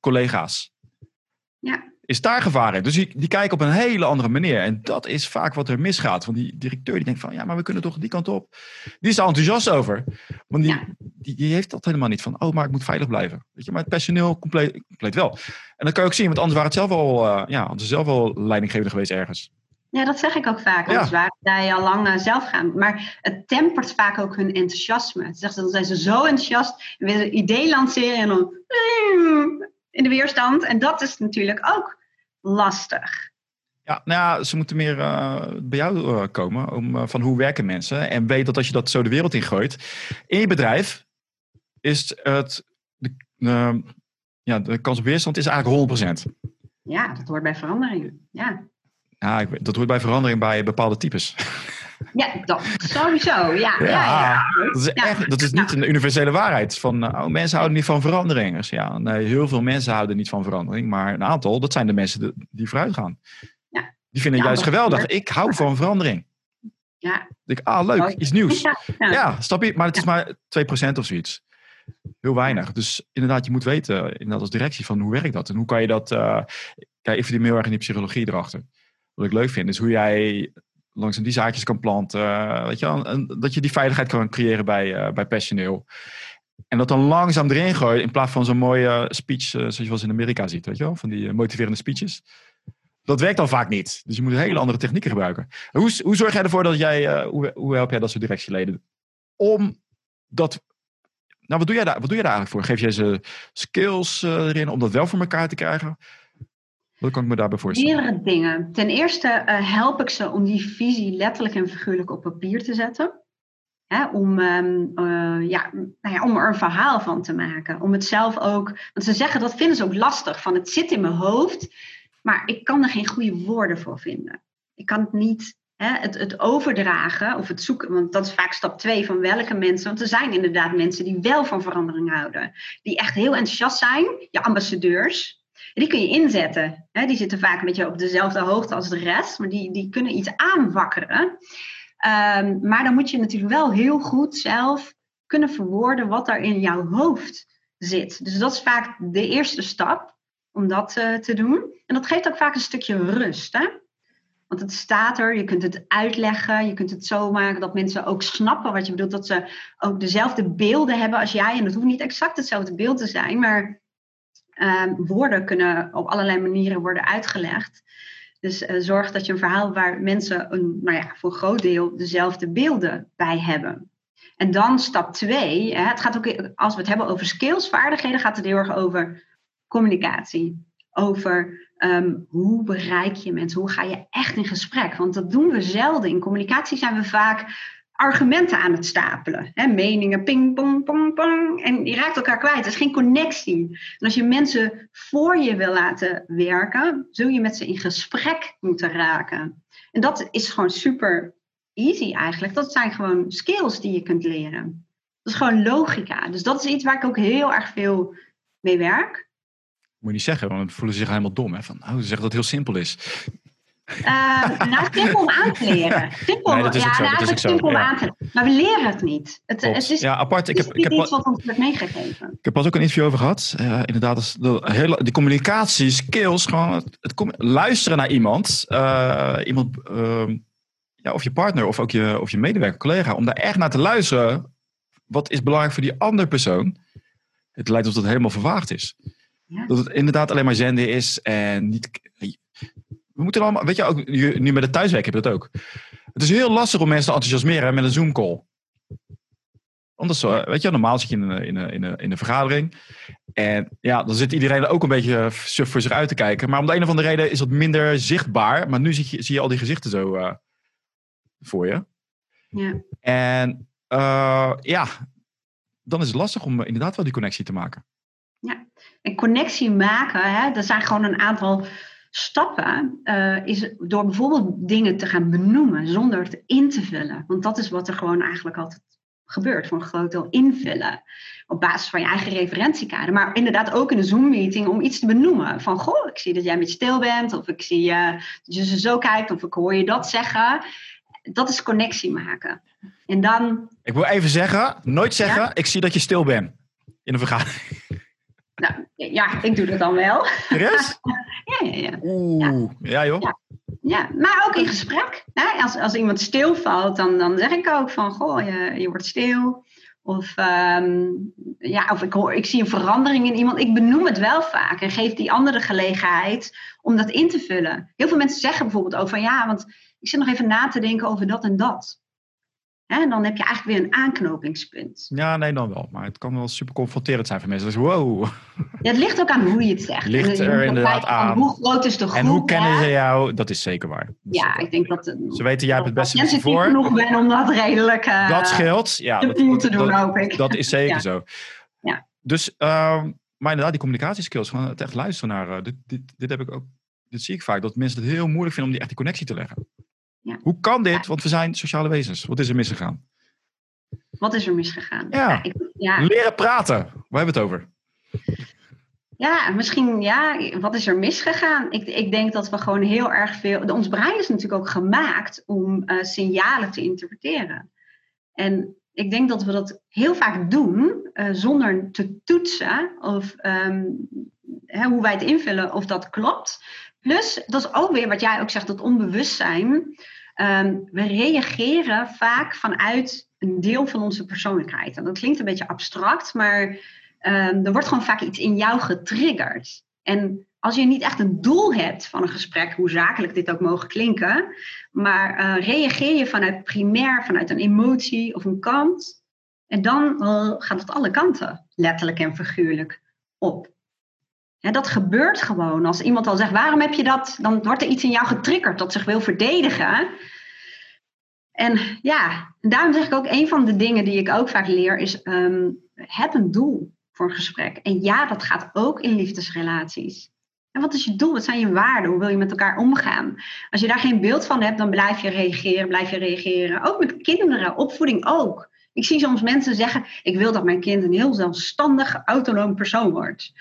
collega's? Ja. Is daar gevaar in? Dus die, die kijken op een hele andere manier. En dat is vaak wat er misgaat. Want die directeur die denkt van, ja, maar we kunnen toch die kant op. Die is er enthousiast over. Want die, ja. die, die, heeft dat helemaal niet van, oh, maar ik moet veilig blijven. Weet je, maar het personeel compleet, compleet wel. En dat kan je ook zien, want anders waren het zelf al, uh, ja, anders zelf al leidinggevende geweest ergens. Ja, dat zeg ik ook vaak. Anders ja. waren zij al lang uh, zelf gaan. Maar het tempert vaak ook hun enthousiasme. Zegt, dan zijn ze zo enthousiast en willen een idee lanceren en dan in de weerstand. En dat is natuurlijk ook lastig. Ja, nou ja, ze moeten meer uh, bij jou uh, komen om, uh, van hoe werken mensen. En weet dat als je dat zo de wereld in gooit. In je bedrijf is het, de, ja, de kans op weerstand is eigenlijk 100%. Ja, dat hoort bij verandering. Ja. Ja, dat hoort bij verandering bij bepaalde types. Ja, dat sowieso. Ja, ja. Dat, is echt, dat is niet een universele waarheid. Van, oh, mensen houden niet van verandering. Dus ja, nee, heel veel mensen houden niet van verandering. Maar een aantal, dat zijn de mensen die vooruit gaan. Ja. Die vinden het juist geweldig. Ik hou van verandering. Ja. Ik ah, leuk, iets nieuws. Ja, stap je. Maar het is maar 2% of zoiets. Heel weinig. Dus inderdaad, je moet weten, inderdaad als directie, van hoe werkt dat? En hoe kan je dat... Uh, kijk, ik verdien heel erg in die psychologie erachter wat ik leuk vind, is hoe jij langzaam die zaakjes kan planten. Uh, weet je dat je die veiligheid kan creëren bij, uh, bij personeel. En dat dan langzaam erin gooien in plaats van zo'n mooie speech, uh, zoals je wel in Amerika ziet, weet je wel, van die motiverende speeches. Dat werkt dan vaak niet. Dus je moet hele andere technieken gebruiken. Hoe, hoe zorg jij ervoor dat jij, hoe, hoe help jij dat soort directieleden? Om dat nou, wat doe, jij daar, wat doe jij daar eigenlijk voor? Geef jij ze skills erin om dat wel voor elkaar te krijgen? Wat kan ik me daarbij voorstellen? Meerdere dingen. Ten eerste uh, help ik ze om die visie letterlijk en figuurlijk op papier te zetten. Hè, om, um, uh, ja, nou ja, om er een verhaal van te maken. Om het zelf ook. Want ze zeggen dat vinden ze ook lastig. Van het zit in mijn hoofd. Maar ik kan er geen goede woorden voor vinden. Ik kan het niet. Het, het overdragen of het zoeken, want dat is vaak stap twee van welke mensen. Want er zijn inderdaad mensen die wel van verandering houden. Die echt heel enthousiast zijn, je ambassadeurs die kun je inzetten. Hè? Die zitten vaak een beetje op dezelfde hoogte als de rest, maar die, die kunnen iets aanwakkeren. Um, maar dan moet je natuurlijk wel heel goed zelf kunnen verwoorden wat er in jouw hoofd zit. Dus dat is vaak de eerste stap om dat uh, te doen. En dat geeft ook vaak een stukje rust. Hè? Want het staat er, je kunt het uitleggen, je kunt het zo maken dat mensen ook snappen wat je bedoelt. Dat ze ook dezelfde beelden hebben als jij. En dat hoeft niet exact hetzelfde beeld te zijn, maar Um, woorden kunnen op allerlei manieren worden uitgelegd. Dus uh, zorg dat je een verhaal waar mensen een, nou ja, voor een groot deel dezelfde beelden bij hebben. En dan stap twee, het gaat ook, als we het hebben over skills, vaardigheden, gaat het heel erg over communicatie. Over um, hoe bereik je mensen, hoe ga je echt in gesprek. Want dat doen we zelden. In communicatie zijn we vaak argumenten aan het stapelen. Hè? Meningen, ping, pong, pong, pong. En je raakt elkaar kwijt. Er is geen connectie. En als je mensen voor je wil laten werken, zul je met ze in gesprek moeten raken. En dat is gewoon super easy eigenlijk. Dat zijn gewoon skills die je kunt leren. Dat is gewoon logica. Dus dat is iets waar ik ook heel erg veel mee werk. Moet je niet zeggen, want dan voelen ze zich helemaal dom. Hè? Van, oh, ze zeggen dat het heel simpel is. Uh, nou, simpel om aan te leren. Simpel, Nee, dat is ook ja, zo, is eigenlijk simpel om ja. aan te leren. Maar we leren het niet. Het, is, ja, apart. Ik heb, is ik, niet heb, iets wat ons wordt meegegeven. ik heb pas ook een interview over gehad. Eh, inderdaad, de hele, die communicatie, skills, gewoon het, luisteren naar iemand. eh, iemand ehm, ja, of je partner of ook je, of je medewerker, collega. Om daar echt naar te luisteren. Wat is belangrijk voor die andere persoon? Het lijkt alsof dat helemaal vervaagd is. Ja. Dat het inderdaad alleen maar zenden is en niet. We moeten allemaal, weet je, ook nu met het thuiswerk heb je dat ook. Het is heel lastig om mensen te enthousiasmeren met een Zoom-call. Anders, zo, weet je, normaal zit je in een, in, een, in, een, in een vergadering. En ja, dan zit iedereen er ook een beetje suf voor zich uit te kijken. Maar om de een of andere reden is dat minder zichtbaar. Maar nu zie je, zie je al die gezichten zo eh, voor je. Ja. En eh, ja, dan is het lastig om eh, inderdaad wel die connectie te maken. En connectie maken, hè, er zijn gewoon een aantal stappen. eh, is door bijvoorbeeld dingen te gaan benoemen zonder het in te vullen. Want dat is wat er gewoon eigenlijk altijd gebeurt. Voor een groot deel invullen. Op basis van je eigen referentiekader. Maar inderdaad ook in een Zoom-meeting om iets te benoemen. Van, goh, ik zie dat jij met stil bent. Of ik zie eh, dat je zo kijkt. Of ik hoor je dat zeggen. Dat is connectie maken. En dan, Ik wil even zeggen, nooit zeggen, ik zie dat je stil bent. In een vergadering. Nou, ja, ik doe dat dan wel. Serieus? Ja, ja, ja. Oeh, ja joh. Ja. Ja, maar ook in gesprek. Hè? Als, als iemand stilvalt, dan, dan zeg ik ook van, goh, je, je wordt stil. Of, ehm, ja, of ik, hoor, ik zie een verandering in iemand. Ik benoem het wel vaak en geef die andere gelegenheid om dat in te vullen. Heel veel mensen zeggen bijvoorbeeld ook van, ja, want ik zit nog even na te denken over dat en dat. Hè? En dan heb je eigenlijk weer een aanknopingspunt. Ja, nee, dan wel. Maar het kan wel super confronterend zijn voor mensen. Dus wow. Ja, het ligt ook aan hoe je het zegt. Ligt En je er inderdaad van aan. Hoe groot is de groep? En hoe kennen ze jou? Dat is zeker waar. Dat Ja, ik denk dat... eh, Ze weten, jij hebt het beste sensitief voor. genoeg ben om dat redelijk eh, Dat scheelt. Ja, dat, subtiel te dat- doen, dat- hoop ik. dat is zeker Ja. zo. Ja. Dus, ehm, maar inderdaad, die communicatieskills, gewoon het echt luisteren naar. eh, dit, dit, dit heb ik ook. Dit zie ik vaak, dat mensen het heel moeilijk vinden om die, echt die connectie te leggen. Ja. Hoe kan dit? Want we zijn sociale wezens. Wat is er misgegaan? Wat is er misgegaan? Ja. ik, ja, Leren praten. Waar hebben we het over? ja, misschien, ja, wat is er misgegaan? Ik, ik denk dat we gewoon heel erg veel... Ons brein is natuurlijk ook gemaakt om eh, signalen te interpreteren. En ik denk dat we dat heel vaak doen eh, zonder te toetsen of ehm, hè, hoe wij het invullen of dat klopt. Plus, dat is ook weer wat jij ook zegt, dat onbewustzijn. Ehm, we reageren vaak vanuit een deel van onze persoonlijkheid. En dat klinkt een beetje abstract, maar ehm, er wordt gewoon vaak iets in jou getriggerd. En als je niet echt een doel hebt van een gesprek, hoe zakelijk dit ook mogen klinken, maar eh, reageer je vanuit primair, vanuit een emotie of een kant, en dan eh, gaat het alle kanten, letterlijk en figuurlijk, op. Dat gebeurt gewoon. Als iemand al zegt, waarom heb je dat? Dan wordt er iets in jou getriggerd dat zich wil verdedigen. En ja, daarom zeg ik ook, een van de dingen die ik ook vaak leer is, ehm, heb een doel voor een gesprek. En ja, dat gaat ook in liefdesrelaties. En wat is je doel? Wat zijn je waarden? Hoe wil je met elkaar omgaan? Als je daar geen beeld van hebt, dan blijf je reageren, blijf je reageren. Ook met kinderen, opvoeding ook. Ik zie soms mensen zeggen, ik wil dat mijn kind een heel zelfstandig, autonoom persoon wordt.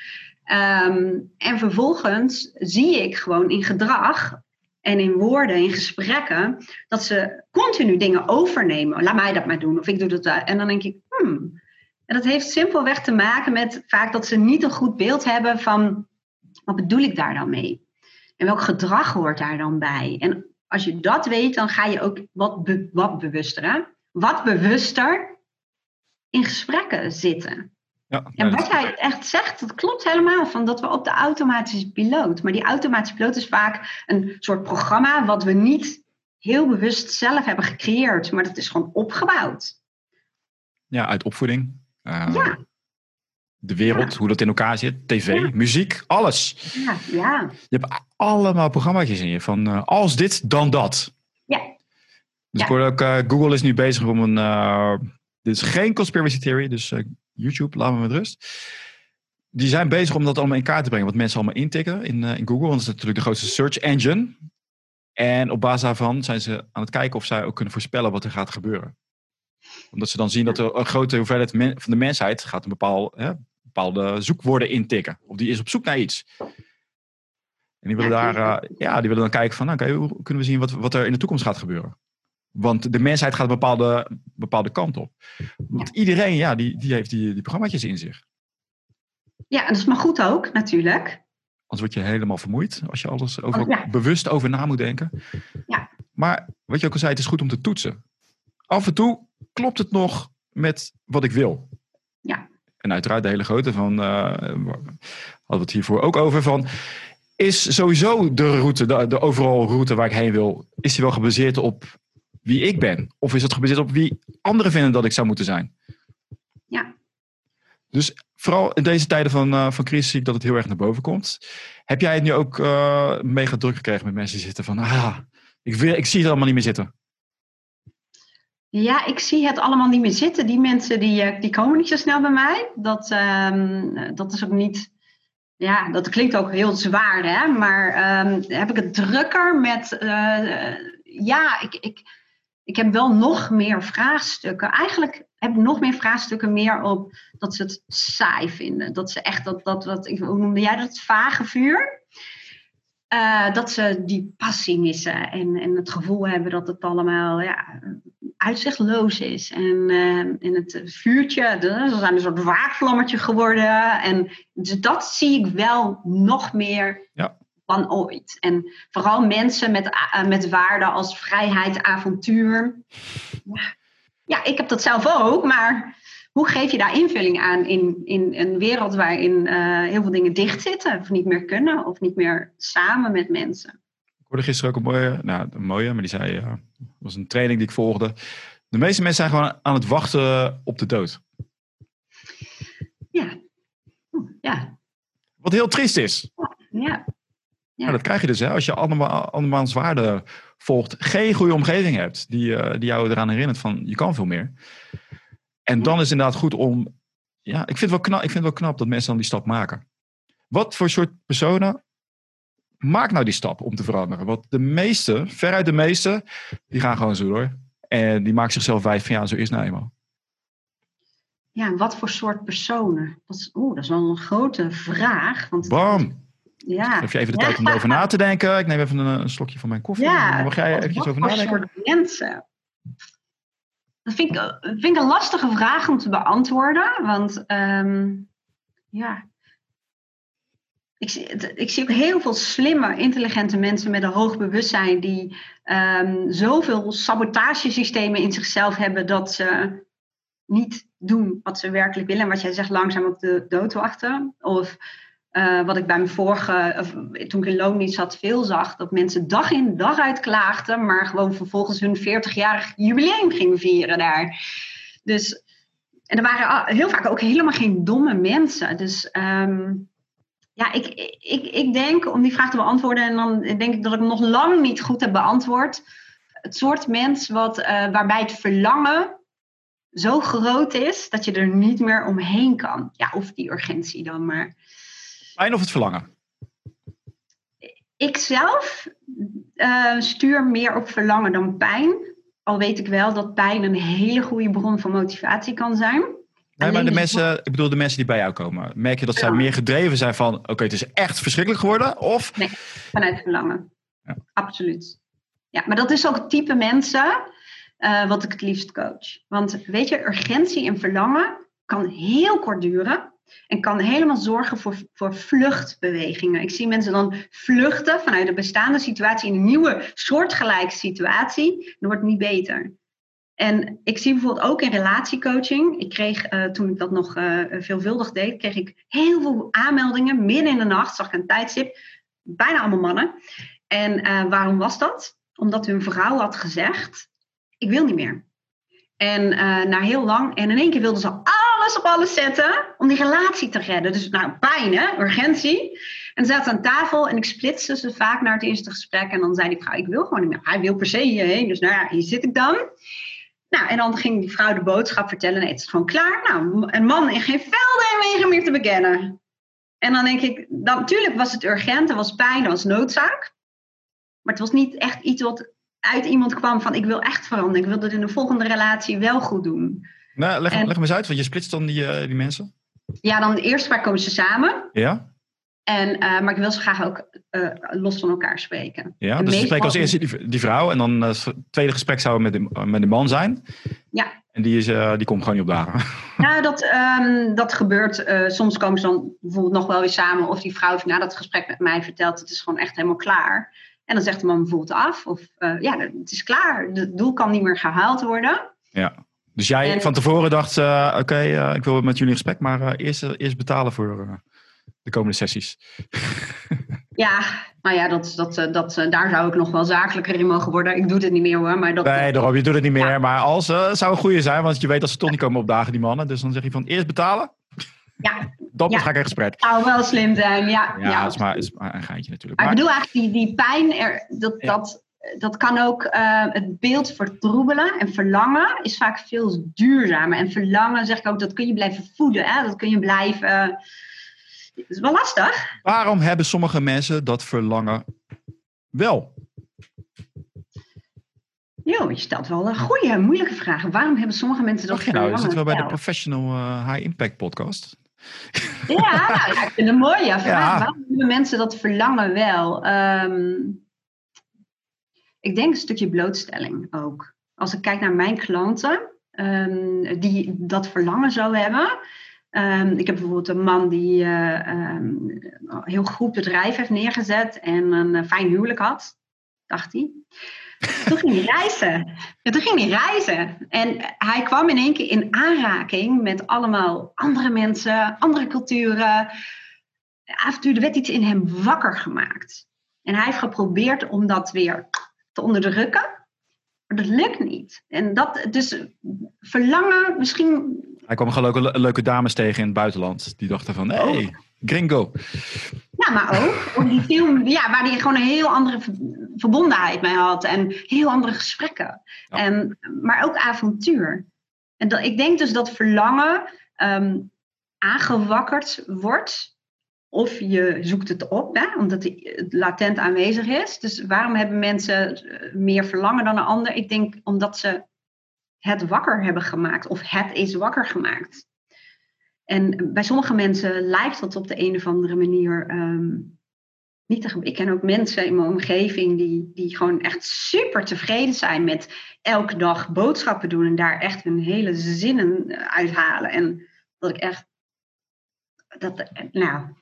Ehm, en vervolgens zie ik gewoon in gedrag en in woorden, in gesprekken, dat ze continu dingen overnemen. Laat mij dat maar doen, of ik doe dat. En dan denk ik, hmm. En dat heeft simpelweg te maken met vaak dat ze niet een goed beeld hebben van wat bedoel ik daar dan mee? En welk gedrag hoort daar dan bij? En als je dat weet, dan ga je ook wat, be- wat bewuster, hè? wat bewuster in gesprekken zitten. Ja, En wat jij echt zegt, dat klopt helemaal. Van dat we op de automatische piloot. Maar die automatische piloot is vaak een soort programma wat we niet heel bewust zelf hebben gecreëerd. Maar dat is gewoon opgebouwd. ja, uit opvoeding. eh, Ja. De wereld, hoe dat in elkaar zit. TV, Ja. muziek, alles. Ja, ja. Je hebt allemaal programma's in je. Van eh, als dit, dan dat. Ja. Dus ik hoor ook, eh, Google is nu bezig om een... dit is geen conspiracy theory, dus YouTube, laat me met rust. Die zijn bezig om dat allemaal in kaart te brengen. Wat mensen allemaal intikken in, eh, in Google. Want dat is natuurlijk de grootste search engine. En op basis daarvan zijn ze aan het kijken of zij ook kunnen voorspellen wat er gaat gebeuren. Omdat ze dan zien dat er een grote hoeveelheid van de mensheid gaat een bepaal, hè, bepaalde zoekwoorden intikken. Of die is op zoek naar iets. En die willen, daar, uh, ja, die willen dan kijken van, nou, hoe kunnen we zien wat, wat er in de toekomst gaat gebeuren. Want de mensheid gaat een bepaalde, bepaalde kant op. Want iedereen, ja, die, die heeft die, die programma's in zich. Ja, en dat is maar goed ook, natuurlijk. Anders word je helemaal vermoeid als je alles over, bewust over na moet denken. Ja. Maar wat je ook al zei, het is goed om te toetsen. Af en toe klopt het nog met wat ik wil. Ja. En uiteraard de hele grote van, uh, hadden we het hiervoor ook over, van is sowieso de route, de, de overal route waar ik heen wil, is die wel gebaseerd op wie ik ben? Of is het gebaseerd op wie anderen vinden dat ik zou moeten zijn? Ja. Dus vooral in deze tijden van, uh, van crisis zie ik dat het heel erg naar boven komt. Heb jij het nu ook uh, mega druk gekregen met mensen die zitten van, ah, ik, wil, ik zie het allemaal niet meer zitten? Ja, ik zie het allemaal niet meer zitten. Die mensen die, eh, die komen niet zo snel bij mij. Dat, uh, dat is ook niet. Ja, dat klinkt ook heel zwaar, hè? Maar uh, heb ik het drukker met. Uh, ja, ik, ik, ik heb wel nog meer vraagstukken. Eigenlijk heb ik nog meer vraagstukken meer op dat ze het saai vinden. Dat ze echt dat, dat wat, hoe noemde jij dat, vage vuur? Uh, dat ze die passie missen en, en het gevoel hebben dat het allemaal ja, uitzichtloos is. En, uh, het vuurtje, ze zijn een soort waakvlammetje geworden. En dus dat zie ik wel nog meer ja dan ooit. En vooral mensen met, uh, met waarden als vrijheid, avontuur. Ja. ja, ik heb dat zelf ook, maar hoe geef je daar invulling aan in, in een wereld waarin uh, heel veel dingen dicht zitten, of niet meer kunnen, of niet meer samen met mensen? Ik hoorde gisteren ook een mooie, nou, een mooie maar die zei, uh, was een training die ik volgde. De meeste mensen zijn gewoon aan het wachten op de dood. Ja. ja. Wat heel triest is. Ja. Ja. dat krijg je dus hè, als je andermans waarde volgt, geen goede omgeving hebt die, uh, die jou eraan herinnert van je kan veel meer. En dan is het inderdaad goed om, ja, ik vind, het wel knap, ik vind het wel knap dat mensen dan die stap maken. Wat voor soort personen maakt nou die stap om te veranderen? Want de meeste, veruit de meeste, die gaan gewoon zo door. En die maken zichzelf wijs van ja, zo is nou eenmaal. Ja, wat voor soort personen? Dat is, oeh, dat is wel een grote vraag. Want Bam! Ja. Heb je even de tijd om erover na te denken? Ik neem even een, een slokje van mijn koffie. Ja, mag jij eventjes over nadenken? Wat soort mensen? Dat vind ik, vind ik een lastige vraag om te beantwoorden. Want um, ja, ik zie, ik zie ook heel veel slimme, intelligente mensen met een hoog bewustzijn die um, zoveel sabotagesystemen in zichzelf hebben dat ze niet doen wat ze werkelijk willen. En wat jij zegt, langzaam op de dood wachten. Of uh, wat ik bij mijn vorige, toen ik in loondienst zat, veel zag. Dat mensen dag in dag uit klaagden, maar gewoon vervolgens hun 40-jarig jubileum gingen vieren daar. Dus, en er waren heel vaak ook helemaal geen domme mensen. Dus um, ja, ik, ik, ik denk, om die vraag te beantwoorden, en dan denk ik dat ik hem nog lang niet goed heb beantwoord. Het soort mens wat, uh, waarbij het verlangen zo groot is dat je er niet meer omheen kan. Ja, of die urgentie dan maar. Pijn of het verlangen? Ik zelf uh, stuur meer op verlangen dan pijn. Al weet ik wel dat pijn een hele goede bron van motivatie kan zijn. Nee, maar de mensen, ik bedoel de mensen die bij jou komen. Merk je dat zij meer gedreven zijn van... oké, het is echt verschrikkelijk geworden? Of... Nee, vanuit verlangen. Ja. Absoluut. Ja, maar dat is ook het type mensen uh, wat ik het liefst coach. Want weet je, urgentie en verlangen kan heel kort duren. En kan helemaal zorgen voor, voor vluchtbewegingen. Ik zie mensen dan vluchten vanuit de bestaande situatie in een nieuwe soortgelijke situatie. Dat wordt niet beter. En ik zie bijvoorbeeld ook in relatiecoaching. Ik kreeg uh, toen ik dat nog uh, veelvuldig deed, kreeg ik heel veel aanmeldingen. Midden in de nacht zag ik een tijdstip. Bijna allemaal mannen. En uh, waarom was dat? Omdat hun vrouw had gezegd: Ik wil niet meer. En na heel lang, en in één keer wilden ze op alles zetten om die relatie te redden. Dus nou, pijn, hè? urgentie. En ze zaten aan tafel en ik splitste ze vaak naar het eerste gesprek. En dan zei die vrouw, ik wil gewoon niet meer. Hij wil per se hierheen, dus nou ja, hier zit ik dan. Nou, en dan ging die vrouw de boodschap vertellen. Het is gewoon klaar. Nou, een man in geen velden en wegen meer te bekennen. En dan denk ik, natuurlijk was het urgent, er was pijn, er was noodzaak. Maar het was niet echt iets wat uit iemand kwam van ik wil echt veranderen. Ik wil dat in de volgende relatie wel goed doen. Nou, leg, leg me eens uit, want je splitst dan die, uh, die mensen. Ja, dan de eerste vaak komen ze samen. Ja. En, uh, maar ik wil ze graag ook uh, los van elkaar spreken. Ja, dus we spreken als eerste die, die, vrouw. En dan het tweede gesprek zou met de, met de man zijn. Ja. En die, is, die komt gewoon niet op dagen. Nou, dat, um, dat gebeurt. soms komen ze dan bijvoorbeeld nog wel weer samen. Of die vrouw heeft na dat gesprek met mij verteld... het is gewoon echt helemaal klaar. En dan zegt de man bijvoorbeeld af. Of ja, het is klaar. Het doel kan niet meer gehaald worden. Ja. Dus jij en, van tevoren dacht, uh, oké, okay, uh, ik wil met jullie in gesprek, maar uh, eerst, eerst betalen voor de komende sessies. ja, nou ja, dat, dat, dat, daar zou ik nog wel zakelijker in mogen worden. Ik doe het niet meer hoor. Maar dat, nee, daarom, je doet het niet meer. Ja. Maar als, zou een goede zijn, want je weet dat ze toch niet komen opdagen, die mannen. Dus dan zeg je van eerst betalen. Ja. Dan ja. ga ik in gesprek. Zou wel slim zijn, ja. Ja, is maar, is maar een geintje natuurlijk. Maar, maar ik bedoel eigenlijk die, die pijn, er, dat, dat, dat kan ook uh, het beeld vertroebelen. En verlangen is vaak veel duurzamer. En verlangen, zeg ik ook, dat kun je blijven voeden. Hè? Dat kun je blijven... Uh, dat is wel lastig. Waarom hebben sommige mensen dat verlangen wel? Jo, je stelt wel een goede, moeilijke vraag. Waarom hebben sommige mensen dat Ach, verlangen nou, je zit wel bij de? Professional uh, High Impact podcast. Ja, nou, ja, ik vind het mooi. Ja. Vraag, ja. Waarom hebben mensen dat verlangen wel? Um, ik denk een stukje blootstelling ook. Als ik kijk naar mijn klanten um, die dat verlangen zo hebben. Um, ik heb bijvoorbeeld een man die uh, um, een heel goed bedrijf heeft neergezet en een uh, fijn huwelijk had, dacht hij. Toen ging hij reizen. Ja, toen ging hij reizen. En hij kwam in één keer in aanraking met allemaal andere mensen, andere culturen. Af en toe werd iets in hem wakker gemaakt. En hij heeft geprobeerd om dat weer te onderdrukken. Maar dat lukt niet. En dat, dus verlangen misschien. Hij kwam gewoon leuke, leuke dames tegen in het buitenland. Die dachten van, hé, hey, gringo. Ja, maar ook. ook die film, ja, waar hij gewoon een heel andere verbondenheid mee had. En heel andere gesprekken. Ja. En, maar ook avontuur. En dat, ik denk dus dat verlangen um, aangewakkerd wordt of je zoekt het op, hè, omdat het latent aanwezig is. Dus waarom hebben mensen meer verlangen dan een ander? Ik denk omdat ze het wakker hebben gemaakt of het is wakker gemaakt. En bij sommige mensen lijkt dat op de een of andere manier um, niet te. Ik ken ook mensen in mijn omgeving die, die gewoon echt super tevreden zijn met elke dag boodschappen doen en daar echt hun hele zinnen uithalen. En dat ik echt, dat, nou,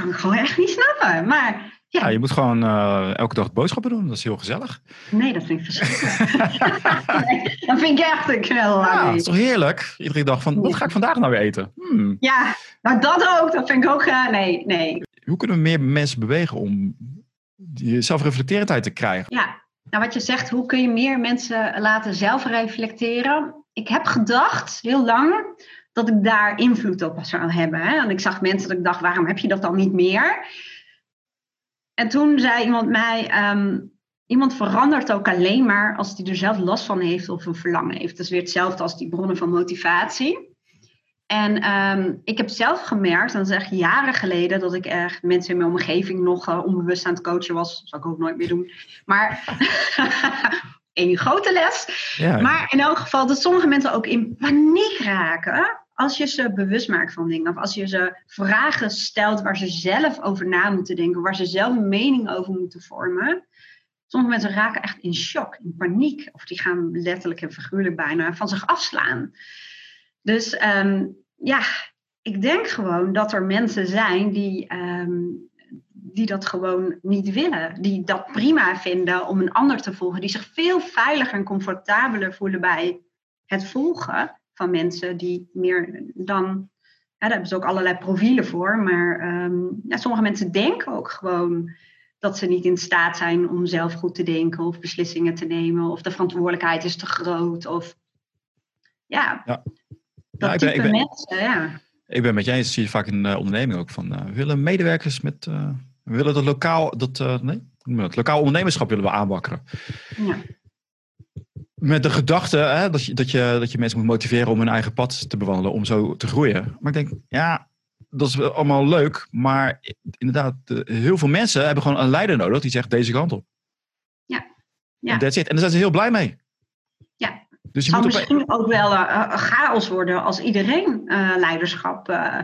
kan ik gewoon echt niet snappen. Maar ja. ja je moet gewoon uh, elke dag boodschappen doen. Dat is heel gezellig. Nee, dat vind ik verschrikkelijk. nee, dat vind ik echt een knel. Ja, dat is toch heerlijk? Iedere dag van, wat ga ik vandaag nou weer eten? Hmm. Ja, nou dat ook. Dat vind ik ook, uh, nee, nee. Hoe kunnen we meer mensen bewegen om die zelfreflecterendheid te krijgen? Ja, nou wat je zegt, hoe kun je meer mensen laten zelfreflecteren? Ik heb gedacht, heel lang dat ik daar invloed op zou hebben. Hè? En ik zag mensen dat ik dacht, waarom heb je dat dan niet meer? En toen zei iemand mij, um, iemand verandert ook alleen maar als hij er zelf last van heeft of een verlangen heeft. Dat is weer hetzelfde als die bronnen van motivatie. En um, ik heb zelf gemerkt, dan zeg jaren geleden, dat ik echt mensen in mijn omgeving nog uh, onbewust aan het coachen was. Dat zou ik ook nooit meer doen. Maar een grote les. Ja. Maar in elk geval dat sommige mensen ook in paniek raken als je ze bewust maakt van dingen. Of als je ze vragen stelt waar ze zelf over na moeten denken. Waar ze zelf een mening over moeten vormen. Sommige mensen raken echt in shock, in paniek. Of die gaan letterlijk en figuurlijk bijna van zich afslaan. Dus um, ja, ik denk gewoon dat er mensen zijn die um, die dat gewoon niet willen. Die dat prima vinden om een ander te volgen. Die zich veel veiliger en comfortabeler voelen bij het volgen van mensen die meer dan. Ja, daar hebben ze ook allerlei profielen voor. Maar um, ja, sommige mensen denken ook gewoon dat ze niet in staat zijn om zelf goed te denken of beslissingen te nemen. Of de verantwoordelijkheid is te groot. Of ja, ja. dat ja, type ben, ben, mensen, ja. Ik ben met jij, zie je vaak in uh, onderneming ook van. Uh, we willen medewerkers met. Uh, willen dat lokaal, dat, nee, het lokaal ondernemerschap willen we aanwakkeren. Ja. Met de gedachte hè, dat, je, dat, je, dat je mensen moet motiveren om hun eigen pad te bewandelen, om zo te groeien. Maar ik denk, ja, dat is allemaal leuk, maar inderdaad, heel veel mensen hebben gewoon een leider nodig die zegt deze kant op. Ja. ja. En that's it. En daar zijn ze heel blij mee. Ja. Dus je moet misschien ook wel uh, chaos worden als iedereen uh, leiderschap. Uh...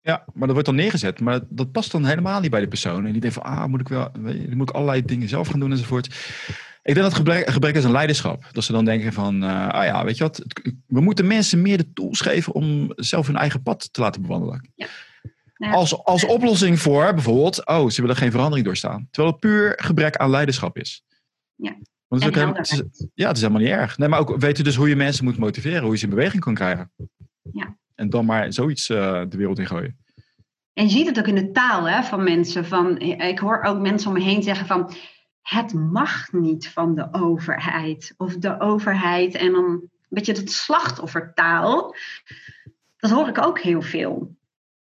Ja, maar dat wordt dan neergezet. Maar dat past dan helemaal niet bij de persoon. En die denkt van, ah, moet ik wel, moet ik allerlei dingen zelf gaan doen enzovoort. Ik denk dat gebrek, gebrek is een leiderschap. Dat ze dan denken van, uh, ah ja, weet je wat, we moeten mensen meer de tools geven om zelf hun eigen pad te laten bewandelen. Ja. Als, als oplossing voor bijvoorbeeld, oh, ze willen geen verandering doorstaan. Terwijl het puur gebrek aan leiderschap is. Ja. Want het is ook helemaal, ja, het is helemaal niet erg. Nee, maar ook weten dus hoe je mensen moet motiveren, hoe je ze in beweging kan krijgen. Ja. En dan maar zoiets uh, de wereld in gooien. En je ziet het ook in de taal hè, van mensen. Van, ik hoor ook mensen om me heen zeggen van het mag niet van de overheid. Of de overheid en dan een beetje het slachtoffertaal. Dat hoor ik ook heel veel.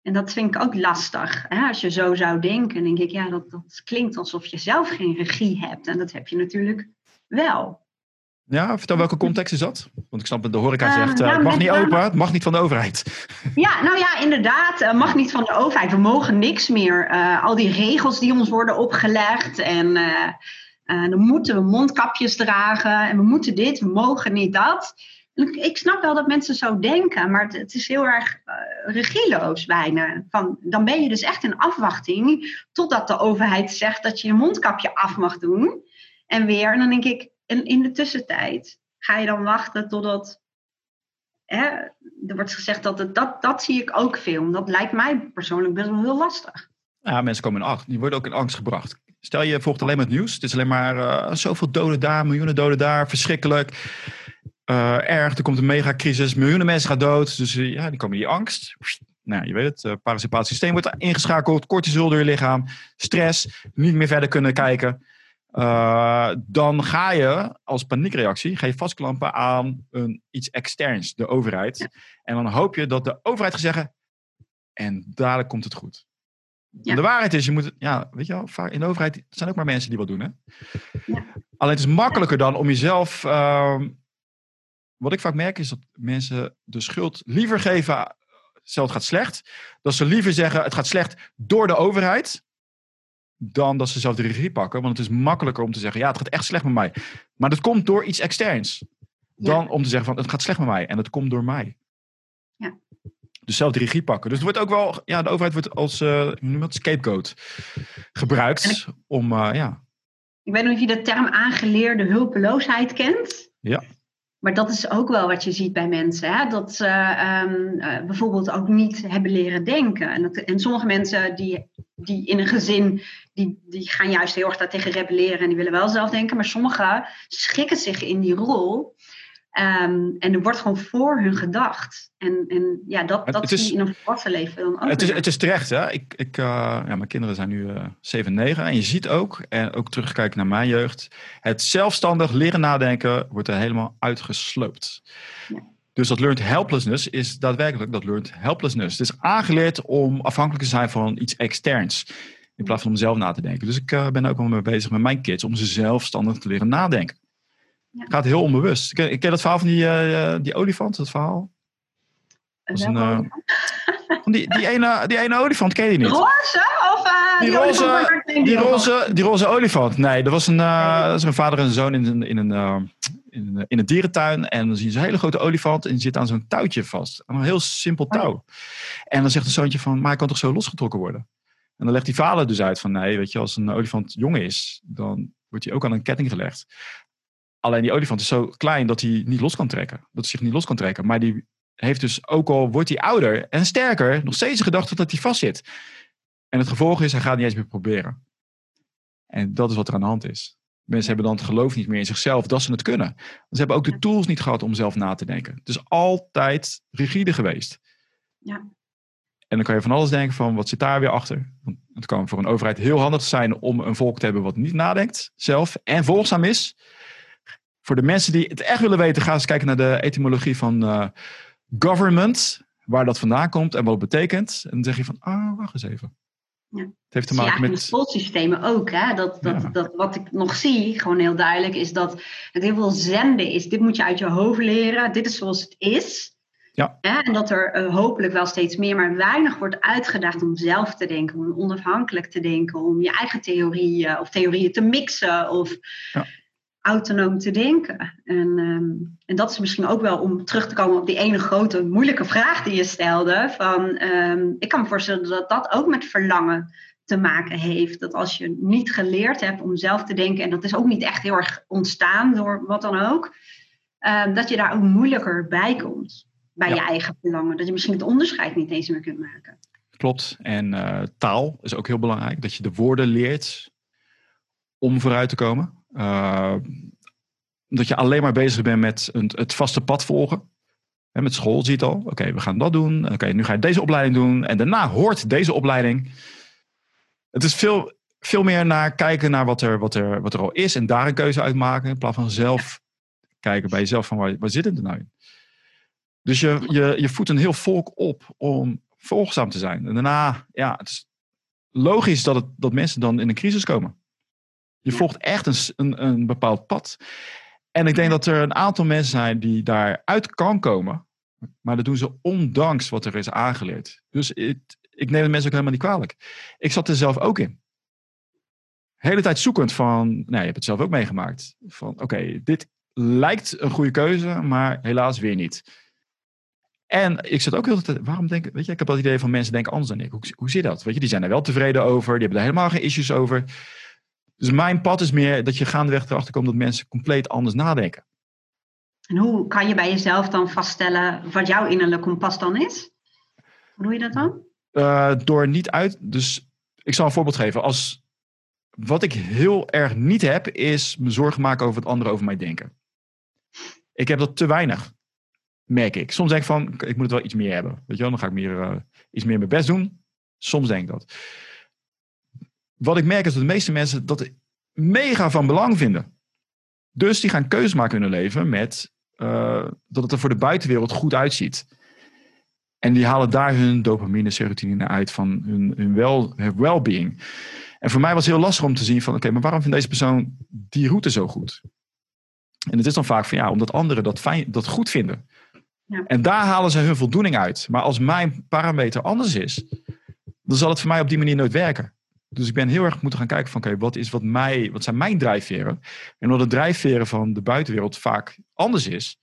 En dat vind ik ook lastig. Hè? Als je zo zou denken, denk ik, ja, dat, dat klinkt alsof je zelf geen regie hebt. En dat heb je natuurlijk wel. Ja, vertel welke context is dat? Want ik snap dat de horeca uh, zegt, uh, het mag niet open, het mag niet van de overheid. Ja, nou ja, inderdaad, het mag niet van de overheid. We mogen niks meer. Uh, al die regels die ons worden opgelegd en dan moeten we mondkapjes dragen en we moeten dit, we mogen niet dat. Ik snap wel dat mensen zo denken, maar het, het is heel erg regieloos bijna. Van, dan ben je dus echt in afwachting totdat de overheid zegt dat je je mondkapje af mag doen. En weer, en dan denk ik, en in de tussentijd ga je dan wachten totdat. Hè, er wordt gezegd dat het, dat, dat zie ik ook veel. Dat lijkt mij persoonlijk best wel heel lastig. Ja, mensen komen in angst. Die worden ook in angst gebracht. Stel je volgt alleen maar het nieuws. Het is alleen maar uh, zoveel doden daar, miljoenen doden daar. Verschrikkelijk. Uh, erg, er komt een megacrisis. Miljoenen mensen gaan dood. Dus uh, ja, die komen in die angst. Nou, je weet het, het parasympathisch systeem wordt ingeschakeld. Cortisol door je lichaam. Stress. Niet meer verder kunnen kijken. Uh, dan ga je als paniekreactie ga je vastklampen aan een, iets externs, de overheid. En dan hoop je dat de overheid gaat zeggen, en dadelijk komt het goed. Ja. De waarheid is, je moet, ja, weet je wel, vaak in de overheid zijn ook maar mensen die wat doen. Hè? Ja. Alleen het is makkelijker dan om jezelf. Uh, wat ik vaak merk is dat mensen de schuld liever geven. Stel, het gaat slecht. Dat ze liever zeggen: het gaat slecht door de overheid dan dat ze zelf de regie pakken. Want het is makkelijker om te zeggen, ja, het gaat echt slecht met mij. Maar dat komt door iets externs. Dan om te zeggen van, het gaat slecht met mij en het komt door mij. Ja. Dus zelf de regie pakken. Dus het wordt ook wel, ja, de overheid wordt als uh, scapegoat gebruikt om, uh, ja. Ik weet niet of je de term aangeleerde hulpeloosheid kent. Ja. Maar dat is ook wel wat je ziet bij mensen. Hè? Dat ze um, uh, bijvoorbeeld ook niet hebben leren denken. En, dat, en sommige mensen die, die in een gezin, die, die gaan juist heel erg daartegen rebelleren en die willen wel zelf denken. Maar sommigen schikken zich in die rol. Um, en er wordt gewoon voor hun gedacht. En, en ja, dat, dat zie je in een volwassen leven dan ook. Het is, het is terecht, hè? Ik, ik, uh, ja, mijn kinderen zijn nu uh, 7 en 9. En je ziet ook, en ook terugkijken naar mijn jeugd, het zelfstandig leren nadenken wordt er helemaal uitgesloopt. Ja. Dus dat learned helplessness is daadwerkelijk dat learned helplessness. Het is aangeleerd om afhankelijk te zijn van iets externs. In plaats van om zelf na te denken. Dus ik uh, ben ook wel mee bezig met mijn kids om ze zelfstandig te leren nadenken. Ja. Gaat heel onbewust. Ken, ken dat verhaal van die, uh, die olifant? Dat verhaal? Dat een, uh, die, die, ene, die ene olifant ken je niet. Roze? Of uh, die, die, roze, die, roze, die roze olifant. Nee, dat was een, uh, dat is een vader en een zoon in, in, een, in, een, in een dierentuin. En dan zie je een hele grote olifant en die zit aan zo'n touwtje vast. Aan een heel simpel touw. En dan zegt de zoontje van, maar hij kan toch zo losgetrokken worden? En dan legt die vader dus uit van, nee, weet je, als een olifant jong is, dan wordt hij ook aan een ketting gelegd. Alleen die olifant is zo klein dat hij niet los kan trekken. Dat hij zich niet los kan trekken. Maar die heeft dus, ook al wordt hij ouder en sterker, nog steeds de gedachte dat hij vastzit. En het gevolg is, hij gaat niet eens meer proberen. En dat is wat er aan de hand is. Mensen hebben dan het geloof niet meer in zichzelf dat ze het kunnen. Ze hebben ook de tools niet gehad om zelf na te denken. Het is altijd rigide geweest. Ja. En dan kan je van alles denken van, wat zit daar weer achter? Want het kan voor een overheid heel handig zijn om een volk te hebben wat niet nadenkt zelf en volgzaam is voor de mensen die het echt willen weten, ga eens kijken naar de etymologie van uh, government. Waar dat vandaan komt en wat het betekent. En dan zeg je van, ah, wacht eens even. Ja. Het heeft te maken ja, met. ook. Hè? Dat, dat, ja. dat, wat ik nog zie, gewoon heel duidelijk, is dat het heel veel zenden is. Dit moet je uit je hoofd leren. Dit is zoals het is. Ja. En dat er eh, hopelijk wel steeds meer, maar weinig wordt uitgedaagd om zelf te denken, om onafhankelijk te denken, om je eigen theorieën of theorieën te mixen of ja. Autonoom te denken. En, ehm, en dat is misschien ook wel om terug te komen op die ene grote moeilijke vraag die je stelde. Van, ehm, ik kan me voorstellen dat dat ook met verlangen te maken heeft. Dat als je niet geleerd hebt om zelf te denken, en dat is ook niet echt heel erg ontstaan door wat dan ook, ehm, dat je daar ook moeilijker bij komt bij je eigen verlangen. Dat je misschien het onderscheid niet eens meer kunt maken. Klopt. En uh, taal is ook heel belangrijk. Dat je de woorden leert om vooruit te komen. Uh, dat je alleen maar bezig bent met een, het vaste pad volgen. En met school ziet al, oké, we gaan dat doen. Oké, nu ga je deze opleiding doen. En daarna hoort deze opleiding. Het is veel, veel meer naar kijken naar wat er, wat, er, wat er al is. En daar een keuze uit maken. In plaats van zelf kijken bij jezelf van waar, waar zit het er nou in. Dus je, je, je voedt een heel volk op om volgzaam te zijn. En daarna, ja, het is logisch dat, het, dat mensen dan in een crisis komen. Je volgt echt een, een, een bepaald pad. En ik denk dat er een aantal mensen zijn die daaruit kan komen. Maar dat doen ze ondanks wat er is aangeleerd. Dus ik, ik neem de mensen ook helemaal niet kwalijk. Ik zat er zelf ook in. De hele tijd zoekend van, nou, je hebt het zelf ook meegemaakt. Van oké, dit lijkt een goede keuze, maar helaas weer niet. En ik zat ook heel tijd, waarom denk weet je, ik heb dat idee van mensen denken anders dan ik. Hoe, hoe zit dat? Weet je, die zijn er wel tevreden over, die hebben er helemaal geen issues over. Dus mijn pad is meer dat je gaandeweg erachter komt dat mensen compleet anders nadenken. En hoe kan je bij jezelf dan vaststellen wat jouw innerlijke kompas dan is? Hoe doe je dat dan? Uh, door niet uit. Dus ik zal een voorbeeld geven. Als, wat ik heel erg niet heb, is me zorgen maken over wat anderen over mij denken. Ik heb dat te weinig merk ik. Soms denk ik van, ik moet het wel iets meer hebben. Weet je wel, dan ga ik meer, uh, iets meer mijn best doen. Soms denk ik dat. Wat ik merk is dat de meeste mensen dat mega van belang vinden. Dus die gaan keuzes maken in hun leven met uh, dat het er voor de buitenwereld goed uitziet. En die halen daar hun dopamine, serotonine uit van hun, hun well-being. en voor mij was het heel lastig om te zien van, oké, maar waarom vindt deze persoon die route zo goed? En het is dan vaak van, ja, omdat anderen dat, fijn, dat goed vinden. En daar halen ze hun voldoening uit. Maar als mijn parameter anders is, dan zal het voor mij op die manier nooit werken. Dus ik ben heel erg moeten gaan kijken van oké, wat, is wat, mij, wat zijn mijn drijfveren? En omdat de drijfveren van de buitenwereld vaak anders is,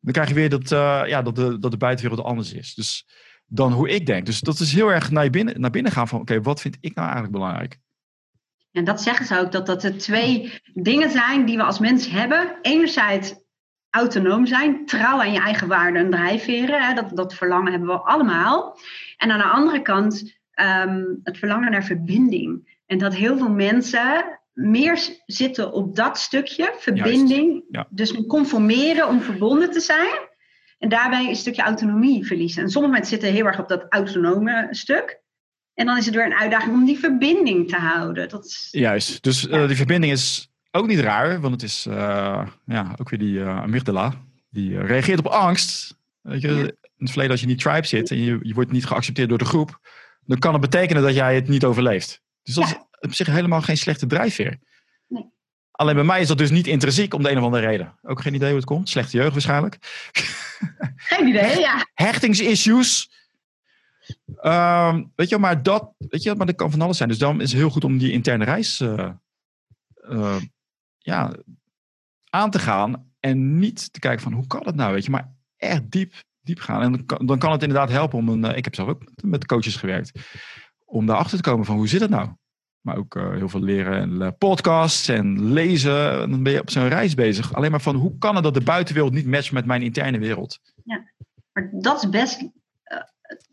dan krijg je weer dat, uh, ja, dat, de, dat de buitenwereld anders is. Dus dan hoe ik denk. Dus dat is heel erg naar binnen, naar binnen gaan van oké, wat vind ik nou eigenlijk belangrijk? En dat zeggen ze ook, dat dat de twee dingen zijn die we als mens hebben. Enerzijds autonoom zijn, trouw aan je eigen waarden en drijfveren. Hè, dat, dat verlangen hebben we allemaal. En aan de andere kant ehm, het verlangen naar verbinding. En dat heel veel mensen meer zitten op dat stukje, verbinding. Dus conformeren om verbonden te zijn. En daarbij een stukje autonomie verliezen. En sommige mensen zitten heel erg op dat autonome stuk. En dan is het weer een uitdaging om die verbinding te houden. Dat is, Juist, dus uh, die verbinding is ook niet raar, want het is uh, ja, ook weer die uh, amygdala. Die reageert op angst. Weet je, In het verleden als je in die tribe zit en je, je wordt niet geaccepteerd door de groep, dan kan het betekenen dat jij het niet overleeft. Dus dat ja. is op zich helemaal geen slechte drijfveer. Nee. Alleen bij mij is dat dus niet intrinsiek om de een of andere reden. Ook geen idee hoe het komt. Slechte jeugd waarschijnlijk. Geen idee, ja. Hechtingsissues. Um, weet je, maar dat, weet je, maar dat kan van alles zijn. Dus dan is het heel goed om die interne reis uh, uh, ja, aan te gaan en niet te kijken van hoe kan het nou, weet je, maar echt diep, diep gaan. En dan kan, het inderdaad helpen om een, uh, ik heb zelf ook met coaches gewerkt, om daarachter te komen van hoe zit het nou? Maar ook uh, heel veel leren en uh, podcasts en lezen. En dan ben je op zo'n reis bezig. Alleen maar van hoe kan het dat de buitenwereld niet matcht met mijn interne wereld? Ja, maar dat is best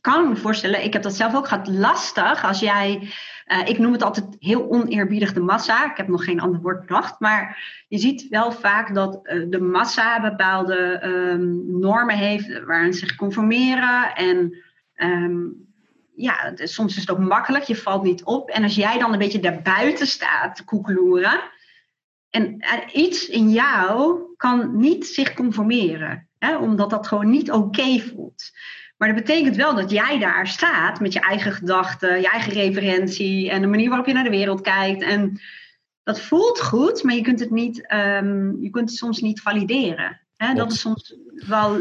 kan me voorstellen, ik heb dat zelf ook gehad, lastig als jij, uh, ik noem het altijd heel oneerbiedig de massa, ik heb nog geen ander woord bedacht, maar je ziet wel vaak dat uh, de massa bepaalde um, normen heeft waarin ze zich conformeren en um, ja, soms is het ook makkelijk, je valt niet op. En als jij dan een beetje daarbuiten staat te en iets in jou kan niet zich conformeren, hè, omdat dat gewoon niet oké voelt. Maar dat betekent wel dat jij daar staat met je eigen gedachten, je eigen referentie en de manier waarop je naar de wereld kijkt. En dat voelt goed, maar je kunt het, niet, um, je kunt het soms niet valideren. Hè? Dat is soms wel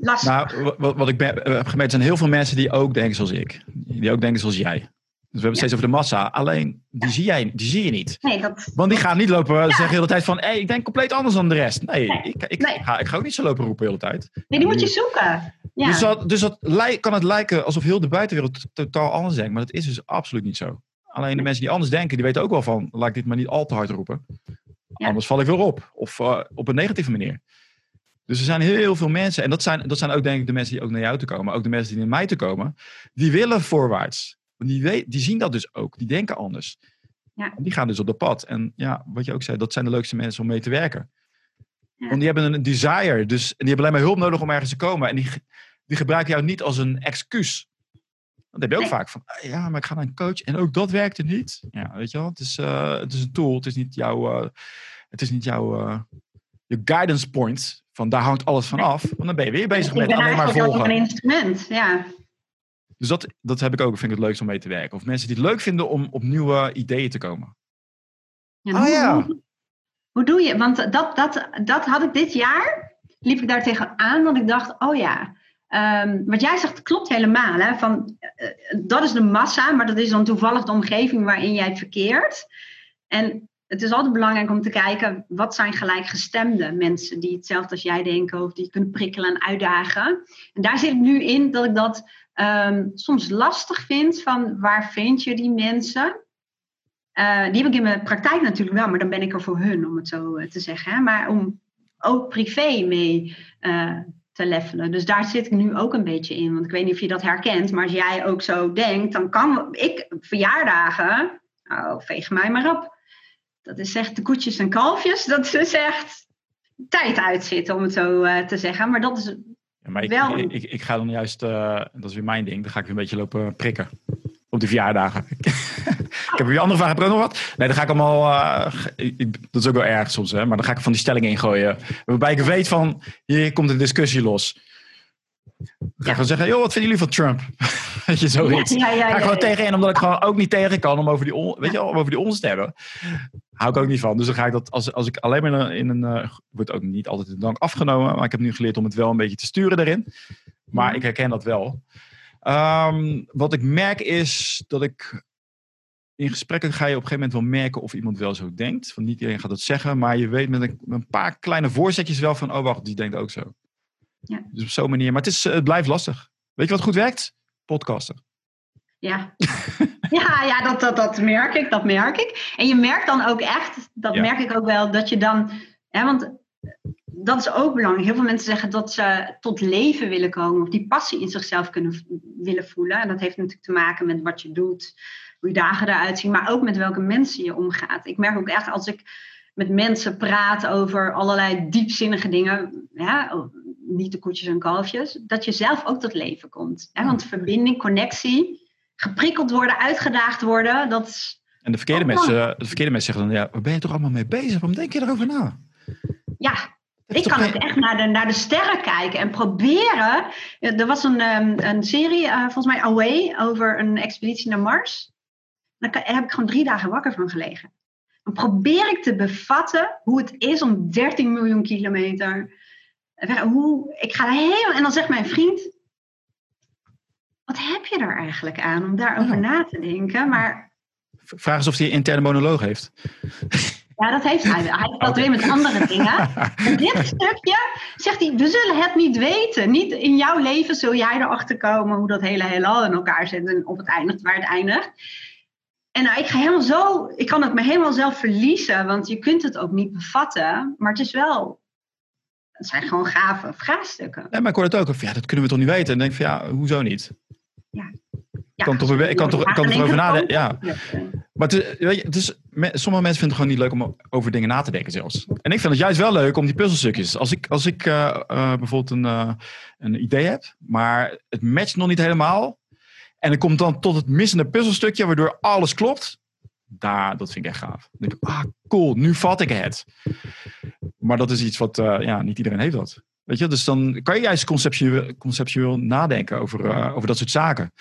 lastig. Nou, wat, wat ik ben, heb gemerkt zijn heel veel mensen die ook denken zoals ik. Die ook denken zoals jij. Dus we hebben steeds over de massa. Alleen, die, zie, jij, die zie je niet. Nee, dat... Want die gaan niet lopen zeggen de hele tijd van... Hey, ik denk compleet anders dan de rest. Nee, Nee. Ik, ik, Nee. Ik, ga, ik ga ook niet zo lopen roepen de hele tijd. Nee, die moet je zoeken. Ja. Dus, dat, dus dat kan het lijken alsof heel de buitenwereld totaal anders denkt. Maar dat is dus absoluut niet zo. Alleen de mensen die anders denken, die weten ook wel van... Laat ik dit maar niet al te hard roepen. Ja. Anders val ik weer op. Of eh, op een negatieve manier. Dus er zijn heel veel mensen. En dat zijn, dat zijn ook denk ik de mensen die ook naar jou te komen. Ook de mensen die naar mij te komen. Die willen voorwaarts. Die, weet, die zien dat dus ook. Die denken anders. Ja. Die gaan dus op dat pad. En ja, wat je ook zei, dat zijn de leukste mensen om mee te werken. Ja. Want die hebben een desire. Dus, en die hebben alleen maar hulp nodig om ergens te komen. En die, die gebruiken jou niet als een excuus. Dat heb je ook Nee. vaak van, "Ah, ja, maar ik ga naar een coach en ook dat werkte niet. Ja, weet je wel, het is, eh, het is een tool, het is niet jouw, eh, het is niet jouw eh, je guidance point. Van daar hangt alles van Nee. af. Want dan ben je weer bezig ik met alleen maar eigenlijk ook een volgen. instrument. Ja. Dus dat, dat heb ik ook, vind ik het leukst om mee te werken. Of mensen die het leuk vinden om op nieuwe ideeën te komen. Ja, Oh ja. Hoe, doe je? Want dat, dat, dat had ik dit jaar. Liep ik daar tegenaan, want ik dacht, oh ja. ehm, wat jij zegt klopt helemaal. Hè? Van, eh, dat is de massa, maar dat is dan toevallig de omgeving waarin jij verkeert. En het is altijd belangrijk om te kijken, wat zijn gelijkgestemde mensen die hetzelfde als jij denken of die je kunt prikkelen en uitdagen. En daar zit ik nu in dat ik dat ehm, soms lastig vind van waar vind je die mensen? Eh, die heb ik in mijn praktijk natuurlijk wel, maar dan ben ik er voor hun, om het zo eh, te zeggen. Hè? Maar om ook privé mee eh, te levelen. Dus daar zit ik nu ook een beetje in. Want ik weet niet of je dat herkent, maar als jij ook zo denkt, dan kan ik verjaardagen, oh, veeg mij maar op. Dat is echt de koetjes en kalfjes, dat is echt tijd uitzitten, om het zo te zeggen. Maar dat is Ja, maar ik, Wel. ik, ik, ik ga dan juist, dat is weer mijn ding, dan ga ik weer een beetje lopen prikken. Op de verjaardagen. ik heb weer andere vragen. Heb nog wat? Nee, dan ga ik allemaal. eh, dat is ook wel erg soms, hè? Maar dan ga ik van die stellingen ingooien. Waarbij ik weet van. Hier komt een discussie los. Dan ga ik Ja. gewoon zeggen: joh, wat vinden jullie van Trump? weet je, zoiets. Ja, ja, ja, ga ik gewoon tegenin, omdat ik gewoon ook niet tegen kan om over die, on, weet je, om over die ons te hebben. Hou ik ook niet van. Dus dan ga ik dat, als, als ik alleen maar in een, eh, wordt ook niet altijd de dank afgenomen. Maar ik heb nu geleerd om het wel een beetje te sturen daarin. Maar Mhm. ik herken dat wel. Ehm, wat ik merk is dat ik in gesprekken ga je op een gegeven moment wel merken of iemand wel zo denkt. Van niet iedereen gaat dat zeggen, maar je weet met een, met een paar kleine voorzetjes wel van, oh wacht, die denkt ook zo. Ja. Dus op zo'n manier. Maar het, is, eh, het blijft lastig. Weet je wat goed werkt? Podcasten. Ja, ja, ja dat, dat, dat merk ik, dat merk ik. En je merkt dan ook echt, dat Ja. merk ik ook wel, dat je dan, hè, want dat is ook belangrijk. Heel veel mensen zeggen dat ze tot leven willen komen of die passie in zichzelf kunnen willen voelen. En dat heeft natuurlijk te maken met wat je doet, hoe je dagen eruit zien, maar ook met welke mensen je omgaat. Ik merk ook echt als ik met mensen praat over allerlei diepzinnige dingen, ja, niet de koetjes en kalfjes, dat je zelf ook tot leven komt. Hè? Want verbinding, connectie, geprikkeld worden, uitgedaagd worden, dat is, En de verkeerde, Oh, mensen, de verkeerde mensen zeggen dan, ja, waar ben je toch allemaal mee bezig? Waarom denk je erover na? ja, ik kan ook echt naar de, naar de sterren kijken en proberen. Ja, Er was een, ehm, een serie, eh, volgens mij Away, over een expeditie naar Mars. Daar kan- daar heb ik gewoon drie dagen wakker van gelegen. Dan probeer ik te bevatten hoe het is om 13 miljoen kilometer. weg- Hoe, ik ga helemaal. En dan zegt mijn vriend. Wat heb je er eigenlijk aan om daarover Ja. na te denken? Maar Vraag eens of hij een interne monoloog heeft. ja, dat heeft hij. Hij heeft dat weer met andere dingen. En dit stukje zegt hij, we zullen het niet weten. Niet in jouw leven zul jij erachter komen hoe dat hele heelal in elkaar zit en op het eindigt waar het eindigt. En nou, ik ga helemaal zo, ik kan het me helemaal zelf verliezen, want je kunt het ook niet bevatten. Maar het is wel, het zijn gewoon gave vraagstukken. Nee, maar ik hoor het ook. Of, ja, dat kunnen we toch niet weten? En dan denk ik van, ja, hoezo niet? Ja, kan toch ik kan toch- ik kan toch erover nadenken, ja. Ja. Maar het weet je, het is, me- sommige mensen vinden het gewoon niet leuk om over dingen na te denken zelfs. En ik vind het juist wel leuk om die puzzelstukjes. Als ik, als ik eh, eh, bijvoorbeeld een, eh, een idee heb, maar het matcht nog niet helemaal. En het komt dan tot het missende puzzelstukje, waardoor alles klopt. Daar, dat vind ik echt gaaf. Dan denk ik, ah, cool, nu vat ik het. Maar dat is iets wat, eh, ja, niet iedereen heeft dat. Weet je, dus dan kan je juist conceptueel, conceptueel nadenken over, eh, over dat soort zaken.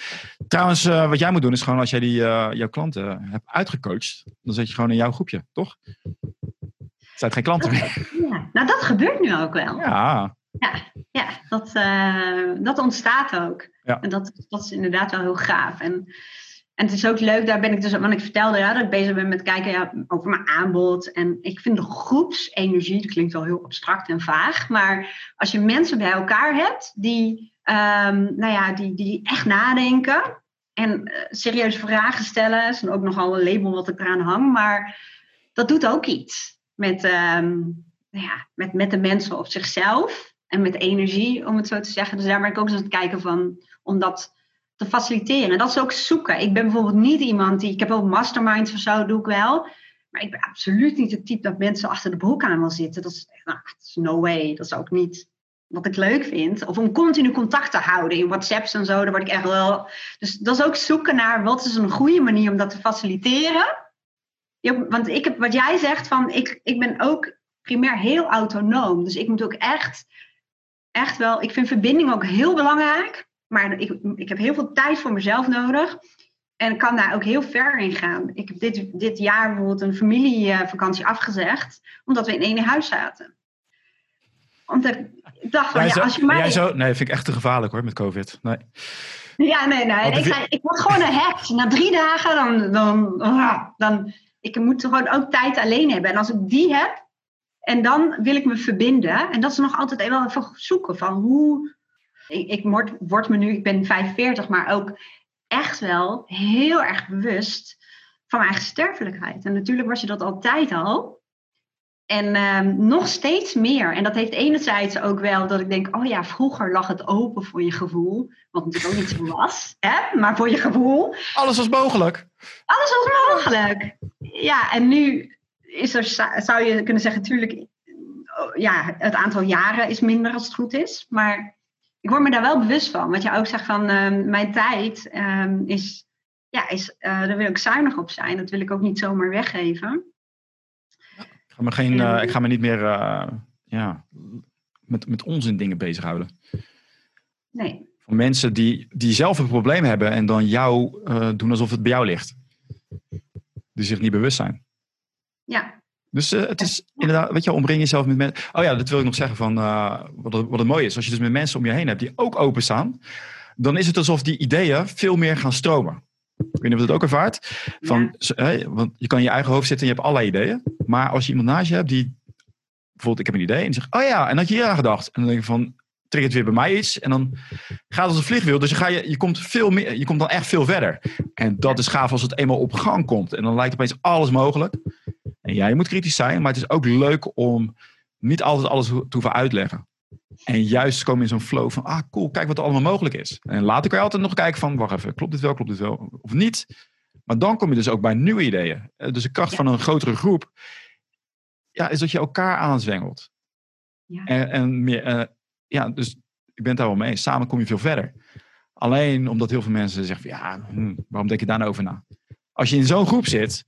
Trouwens, eh, wat jij moet doen is gewoon als jij die, jouw klanten hebt uitgecoacht, dan zet je gewoon in jouw groepje, toch? Het zijn geen klanten meer. Ja. Nou, dat gebeurt nu ook wel. Ja, Ja. Ja, dat, dat ontstaat ook. Ja. En dat, dat is inderdaad wel heel gaaf. En en het is ook leuk, daar ben ik dus, want ik vertelde ja, dat ik bezig ben met kijken ja, over mijn aanbod. En ik vind de groepsenergie, dat klinkt wel heel abstract en vaag, maar als je mensen bij elkaar hebt die, um, nou ja, die, die echt nadenken en uh, serieuze vragen stellen, is ook nogal een label wat ik eraan hang, maar dat doet ook iets met, um, nou ja, met, met de mensen op zichzelf en met energie, om het zo te zeggen. Dus daar ben ik ook eens aan het kijken van, om dat te faciliteren. En dat is ook zoeken. Ik ben bijvoorbeeld niet iemand die, ik heb ook masterminds of zo, doe ik wel. Maar ik ben absoluut niet het type dat mensen achter de broek aan wil zitten. Dat is, nou, is no way. Dat is ook niet wat ik leuk vind. Of om continu contact te houden in WhatsApps en zo. Daar word ik echt wel. Dus dat is ook zoeken naar wat is een goede manier om dat te faciliteren. want ik heb, wat jij zegt, van ik, ik ben ook primair heel autonoom. Dus ik moet ook echt, echt wel. Ik vind verbinding ook heel belangrijk. Maar ik, ik heb heel veel tijd voor mezelf nodig. En kan daar ook heel ver in gaan. Ik heb dit, dit jaar bijvoorbeeld een familievakantie afgezegd. Omdat we in één huis zaten. Omdat ik dacht van, ja, als je mij... Jij zo, nee, vind ik echt te gevaarlijk hoor, met covid. Nee. Ja, nee, nee. Ik, zei, ik word gewoon een heks. Na drie dagen, dan... dan, ah, dan ik moet gewoon ook tijd alleen hebben. En als ik die heb, en dan wil ik me verbinden. En dat is nog altijd even, even zoeken van hoe ik, ik word, word me nu, ik ben 45, maar ook echt wel heel erg bewust van mijn eigen sterfelijkheid. En natuurlijk was je dat altijd al. En ehm, nog steeds meer. En dat heeft enerzijds ook wel dat ik denk, oh ja, vroeger lag het open voor je gevoel. Wat natuurlijk ook niet zo was, hè? maar voor je gevoel. Alles was mogelijk. Alles was mogelijk. Ja, en nu is er, zou je kunnen zeggen, natuurlijk, ja, het aantal jaren is minder als het goed is. Maar ik word me daar wel bewust van. Wat je ook zegt van ehm, mijn tijd ehm, is, ja, is uh, daar wil ik zuinig op zijn. Dat wil ik ook niet zomaar weggeven. Ik ga me, geen, uh, ik ga me niet meer uh, ja, met, met onzin dingen bezighouden. Nee. Van mensen die, die zelf een probleem hebben en dan jou doen alsof het bij jou ligt. Die zich niet bewust zijn. Ja, dus uh, het is inderdaad, weet je, omring jezelf met mensen. Oh ja, dat wil ik nog zeggen van uh, wat, het, wat het mooie is. Als je dus met mensen om je heen hebt die ook openstaan, dan is het alsof die ideeën veel meer gaan stromen. Ik weet niet of je dat ook ervaart. Van, ja. want je kan in je eigen hoofd zitten en je hebt allerlei ideeën. Maar als je iemand naast je hebt die bijvoorbeeld, ik heb een idee en die zegt, oh ja, en had je hier aan gedacht? En dan denk je van, triggert weer bij mij iets. En dan gaat het als een vliegwiel. Dus je, ga je, je, komt veel meer, je komt dan echt veel verder. En dat is gaaf als het eenmaal op gang komt. En dan lijkt opeens alles mogelijk. En ja, je moet kritisch zijn, maar het is ook leuk om niet altijd alles te hoeven uitleggen. En juist komen in zo'n flow van, ah cool, kijk wat er allemaal mogelijk is. En later kan je altijd nog kijken van, wacht even, klopt dit wel, klopt dit wel, of niet. Maar dan kom je dus ook bij nieuwe ideeën. Eh, dus de kracht van een grotere groep, ja, is dat je elkaar aanzwengelt. Ja. En, en meer, uh, ja, dus ik ben het daar wel mee Samen kom je veel verder. Alleen omdat heel veel mensen zeggen van, ja, hm, waarom denk je daar nou over na? Als je in zo'n groep zit,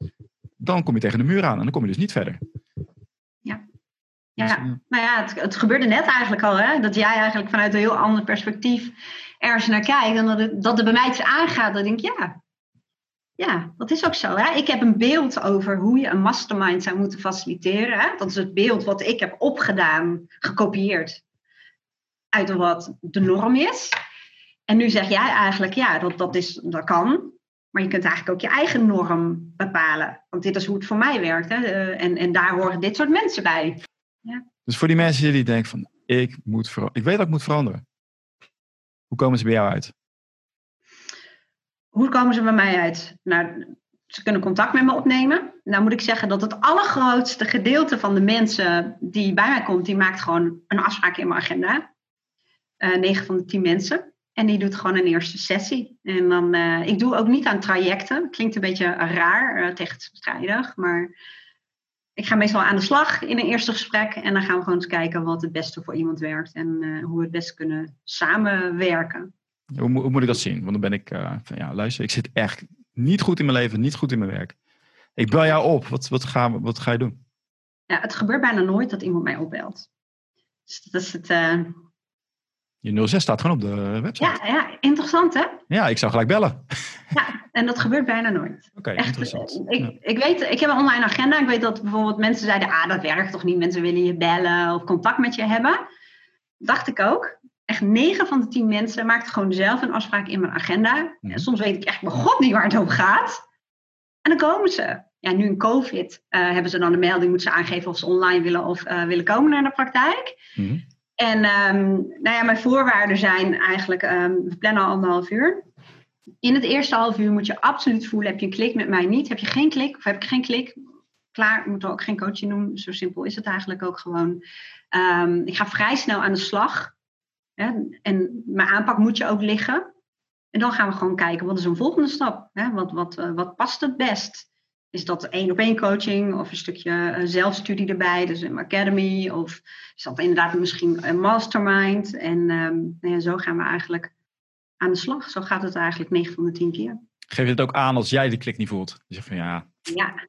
dan kom je tegen de muur aan en dan kom je dus niet verder. Ja, ja. Dus, nou ja, het, het, gebeurde net eigenlijk al, hè? dat jij eigenlijk vanuit een heel ander perspectief ergens naar kijkt en dat het, dat er bij mij iets aangaat. Dan denk ik, ja, ja, dat is ook zo. Hè? Ik heb een beeld over hoe je een mastermind zou moeten faciliteren. Hè? Dat is het beeld wat ik heb opgedaan, gekopieerd uit wat de norm is. En nu zeg jij eigenlijk, ja, dat, dat, is, dat kan. Maar je kunt eigenlijk ook je eigen norm bepalen. Want dit is hoe het voor mij werkt. Hè? Eh, en, en daar horen dit soort mensen bij. Ja. Dus voor die mensen die denken van, ik, moet ik weet dat ik moet veranderen. Hoe komen ze bij jou uit? Hoe komen ze bij mij uit? Nou, ze kunnen contact met me opnemen. Nou moet ik zeggen dat het allergrootste gedeelte van de mensen die bij mij komt, die maakt gewoon een afspraak in mijn agenda. Uh, eh, 9 van de 10 mensen. En die doet gewoon een eerste sessie. En dan, uh, ik doe ook niet aan trajecten. Klinkt een beetje raar, uh, tegenstrijdig. Maar ik ga meestal aan de slag in een eerste gesprek. En dan gaan we gewoon eens kijken wat het beste voor iemand werkt. En uh, hoe we het best kunnen samenwerken. Hoe, hoe, moet ik dat zien? Want dan ben ik, van, ja, luister, ik zit echt niet goed in mijn leven, niet goed in mijn werk. Ik bel jou op. Wat, wat, ga, wat ga je doen? Ja, het gebeurt bijna nooit dat iemand mij opbelt. Dus dat is het je 06 staat gewoon op de website. Ja, ja, interessant hè? Ja, ik zou gelijk bellen. Ja, en dat gebeurt bijna nooit. Oké, interessant. Ik, ik, weet, ik heb een online agenda. Ik weet dat bijvoorbeeld mensen zeiden, ah, dat werkt toch niet. Mensen willen je bellen of contact met je hebben. Dacht ik ook. Echt 9 van de 10 mensen maakten gewoon zelf een afspraak in mijn agenda. En soms weet ik echt bij god niet waar het over gaat. En dan komen ze. Ja, nu in COVID uh, hebben ze dan een melding, moeten ze aangeven of ze online willen of uh, willen komen naar de praktijk. Mm En um, nou ja, mijn voorwaarden zijn eigenlijk, um, we plannen al anderhalf uur. In het eerste half uur moet je absoluut voelen, heb je een klik met mij niet? Heb je geen klik of heb ik geen klik? Klaar, moeten we ook geen coaching doen. Zo simpel is het eigenlijk ook gewoon. Um, ik ga vrij snel aan de slag. Hè? En mijn aanpak moet je ook liggen. En dan gaan we gewoon kijken, wat is een volgende stap? Hè? Wat, wat, uh, wat past het best? Is dat één op één coaching of een stukje uh, zelfstudie erbij, dus een academy? Of is dat inderdaad misschien een mastermind? En um, nou ja, zo gaan we eigenlijk aan de slag. Zo gaat het eigenlijk 9 van de 10 keer. Geef je het ook aan als jij de klik niet voelt? Je zegt van ja. Ja.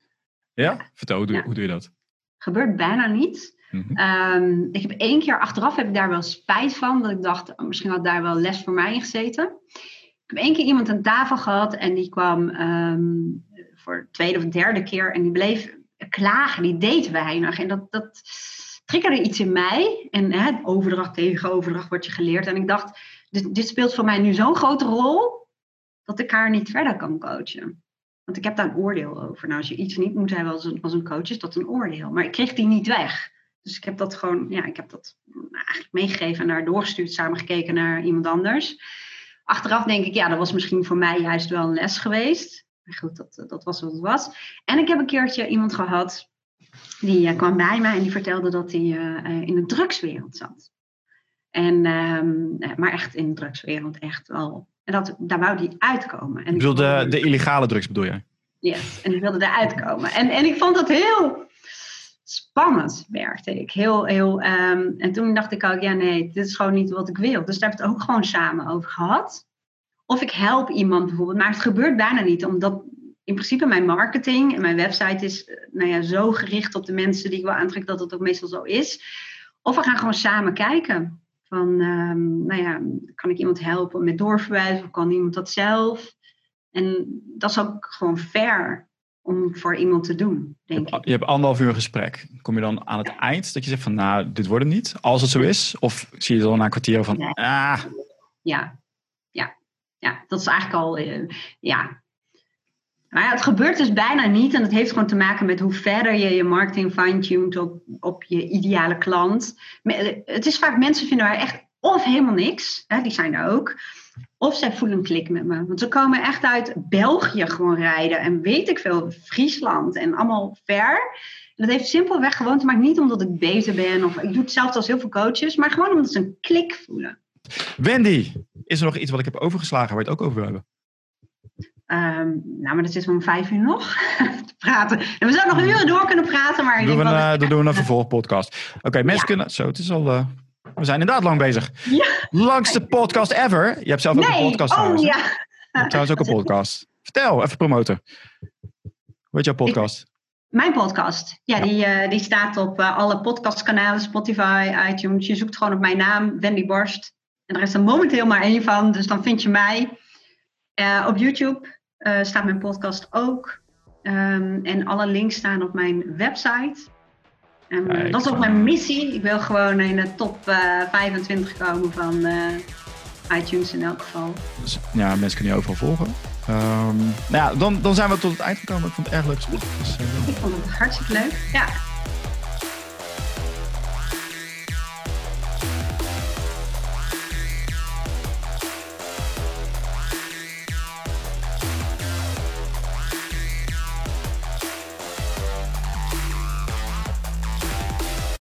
Ja? Vertel, hoe, ja. hoe doe je dat? Gebeurt bijna niet. Mm-hmm. um, ik heb één keer achteraf heb ik daar wel spijt van. Dat ik dacht, oh, misschien had daar wel les voor mij in gezeten. Ik heb één keer iemand aan tafel gehad en die kwam um, voor de tweede of derde keer en die bleef klagen. Die deed weinig. En dat, dat triggerde iets in mij. En hè, overdracht tegen overdracht wordt je geleerd. En ik dacht, dit, dit speelt voor mij nu zo'n grote rol dat ik haar niet verder kan coachen. Want ik heb daar een oordeel over. Nou, als je iets niet moet hebben als een, als een coach, is dat een oordeel. Maar ik kreeg die niet weg. Dus ik heb dat gewoon, ja, ik heb dat eigenlijk meegegeven en daar doorgestuurd, samen gekeken naar iemand anders. Achteraf denk ik, ja, dat was misschien voor mij juist wel een les geweest. Maar goed, dat, dat was wat het was. En ik heb een keertje iemand gehad, die uh, kwam bij mij en die vertelde dat hij uh, in de drugswereld zat. En, um, maar echt in de drugswereld, echt wel. En dat, daar wou die uitkomen. En ik bedoel, de, de illegale drugs bedoel je? Yes, en die wilde eruit komen. En, en ik vond dat heel spannend, merkte ik. Heel, heel, um, en toen dacht ik ook, ja nee, dit is gewoon niet wat ik wil. Dus daar heb ik het ook gewoon samen over gehad. Of ik help iemand bijvoorbeeld, maar het gebeurt bijna niet, omdat in principe mijn marketing en mijn website is nou ja, zo gericht op de mensen die ik wil aantrekken dat het ook meestal zo is. Of we gaan gewoon samen kijken. Van, um, nou ja, kan ik iemand helpen met doorverwijzen of kan iemand dat zelf? En dat is ook gewoon fair om voor iemand te doen, denk ik. Je hebt anderhalf uur gesprek. Kom je dan aan het ja. eind dat je zegt van, nou, dit wordt het niet, als het zo is? Of zie je dan na een kwartier van, nee. ah... Ja, ja, dat is eigenlijk al, uh, ja. Maar ja, het gebeurt dus bijna niet. En dat heeft gewoon te maken met hoe verder je je marketing fine-tuned op, op je ideale klant. Het is vaak, mensen vinden wij echt of helemaal niks, hè, die zijn er ook. Of zij voelen een klik met me. Want ze komen echt uit België gewoon rijden. En weet ik veel, Friesland en allemaal ver. En dat heeft simpelweg gewoon te maken, niet omdat ik beter ben. Of ik doe hetzelfde als heel veel coaches. Maar gewoon omdat ze een klik voelen. Wendy, is er nog iets wat ik heb overgeslagen waar je het ook over wil hebben? Um, nou, maar dat is om vijf uur nog te praten. En we zouden nog uren door kunnen praten, maar... Doen we, uh, dat doen we een vervolgpodcast. Oké, okay, mensen ja. kunnen... Zo, het is al... Uh, we zijn inderdaad lang bezig. Ja. Langste podcast ever. Je hebt zelf ook een podcast oh, trouwens. Ja. Je hebt trouwens ook een podcast. Vertel, even promoten. Hoe heet jouw podcast? Ik, mijn podcast. Ja, ja. Die, uh, die staat op uh, alle podcastkanalen, Spotify, iTunes. Je zoekt gewoon op mijn naam, Wendy Borst. En er is er momenteel maar één van, dus dan vind je mij. Uh, op YouTube staat mijn podcast ook. Um, en alle links staan op mijn website. En Kijk, dat is ook mijn missie. Ik wil gewoon in de top uh, 25 komen van iTunes in elk geval. Dus, ja, mensen kunnen je overal volgen. Um, nou ja, dan, dan zijn we tot het eind gekomen. Ik vond het erg leuk. Dus, ik vond het hartstikke leuk. Ja.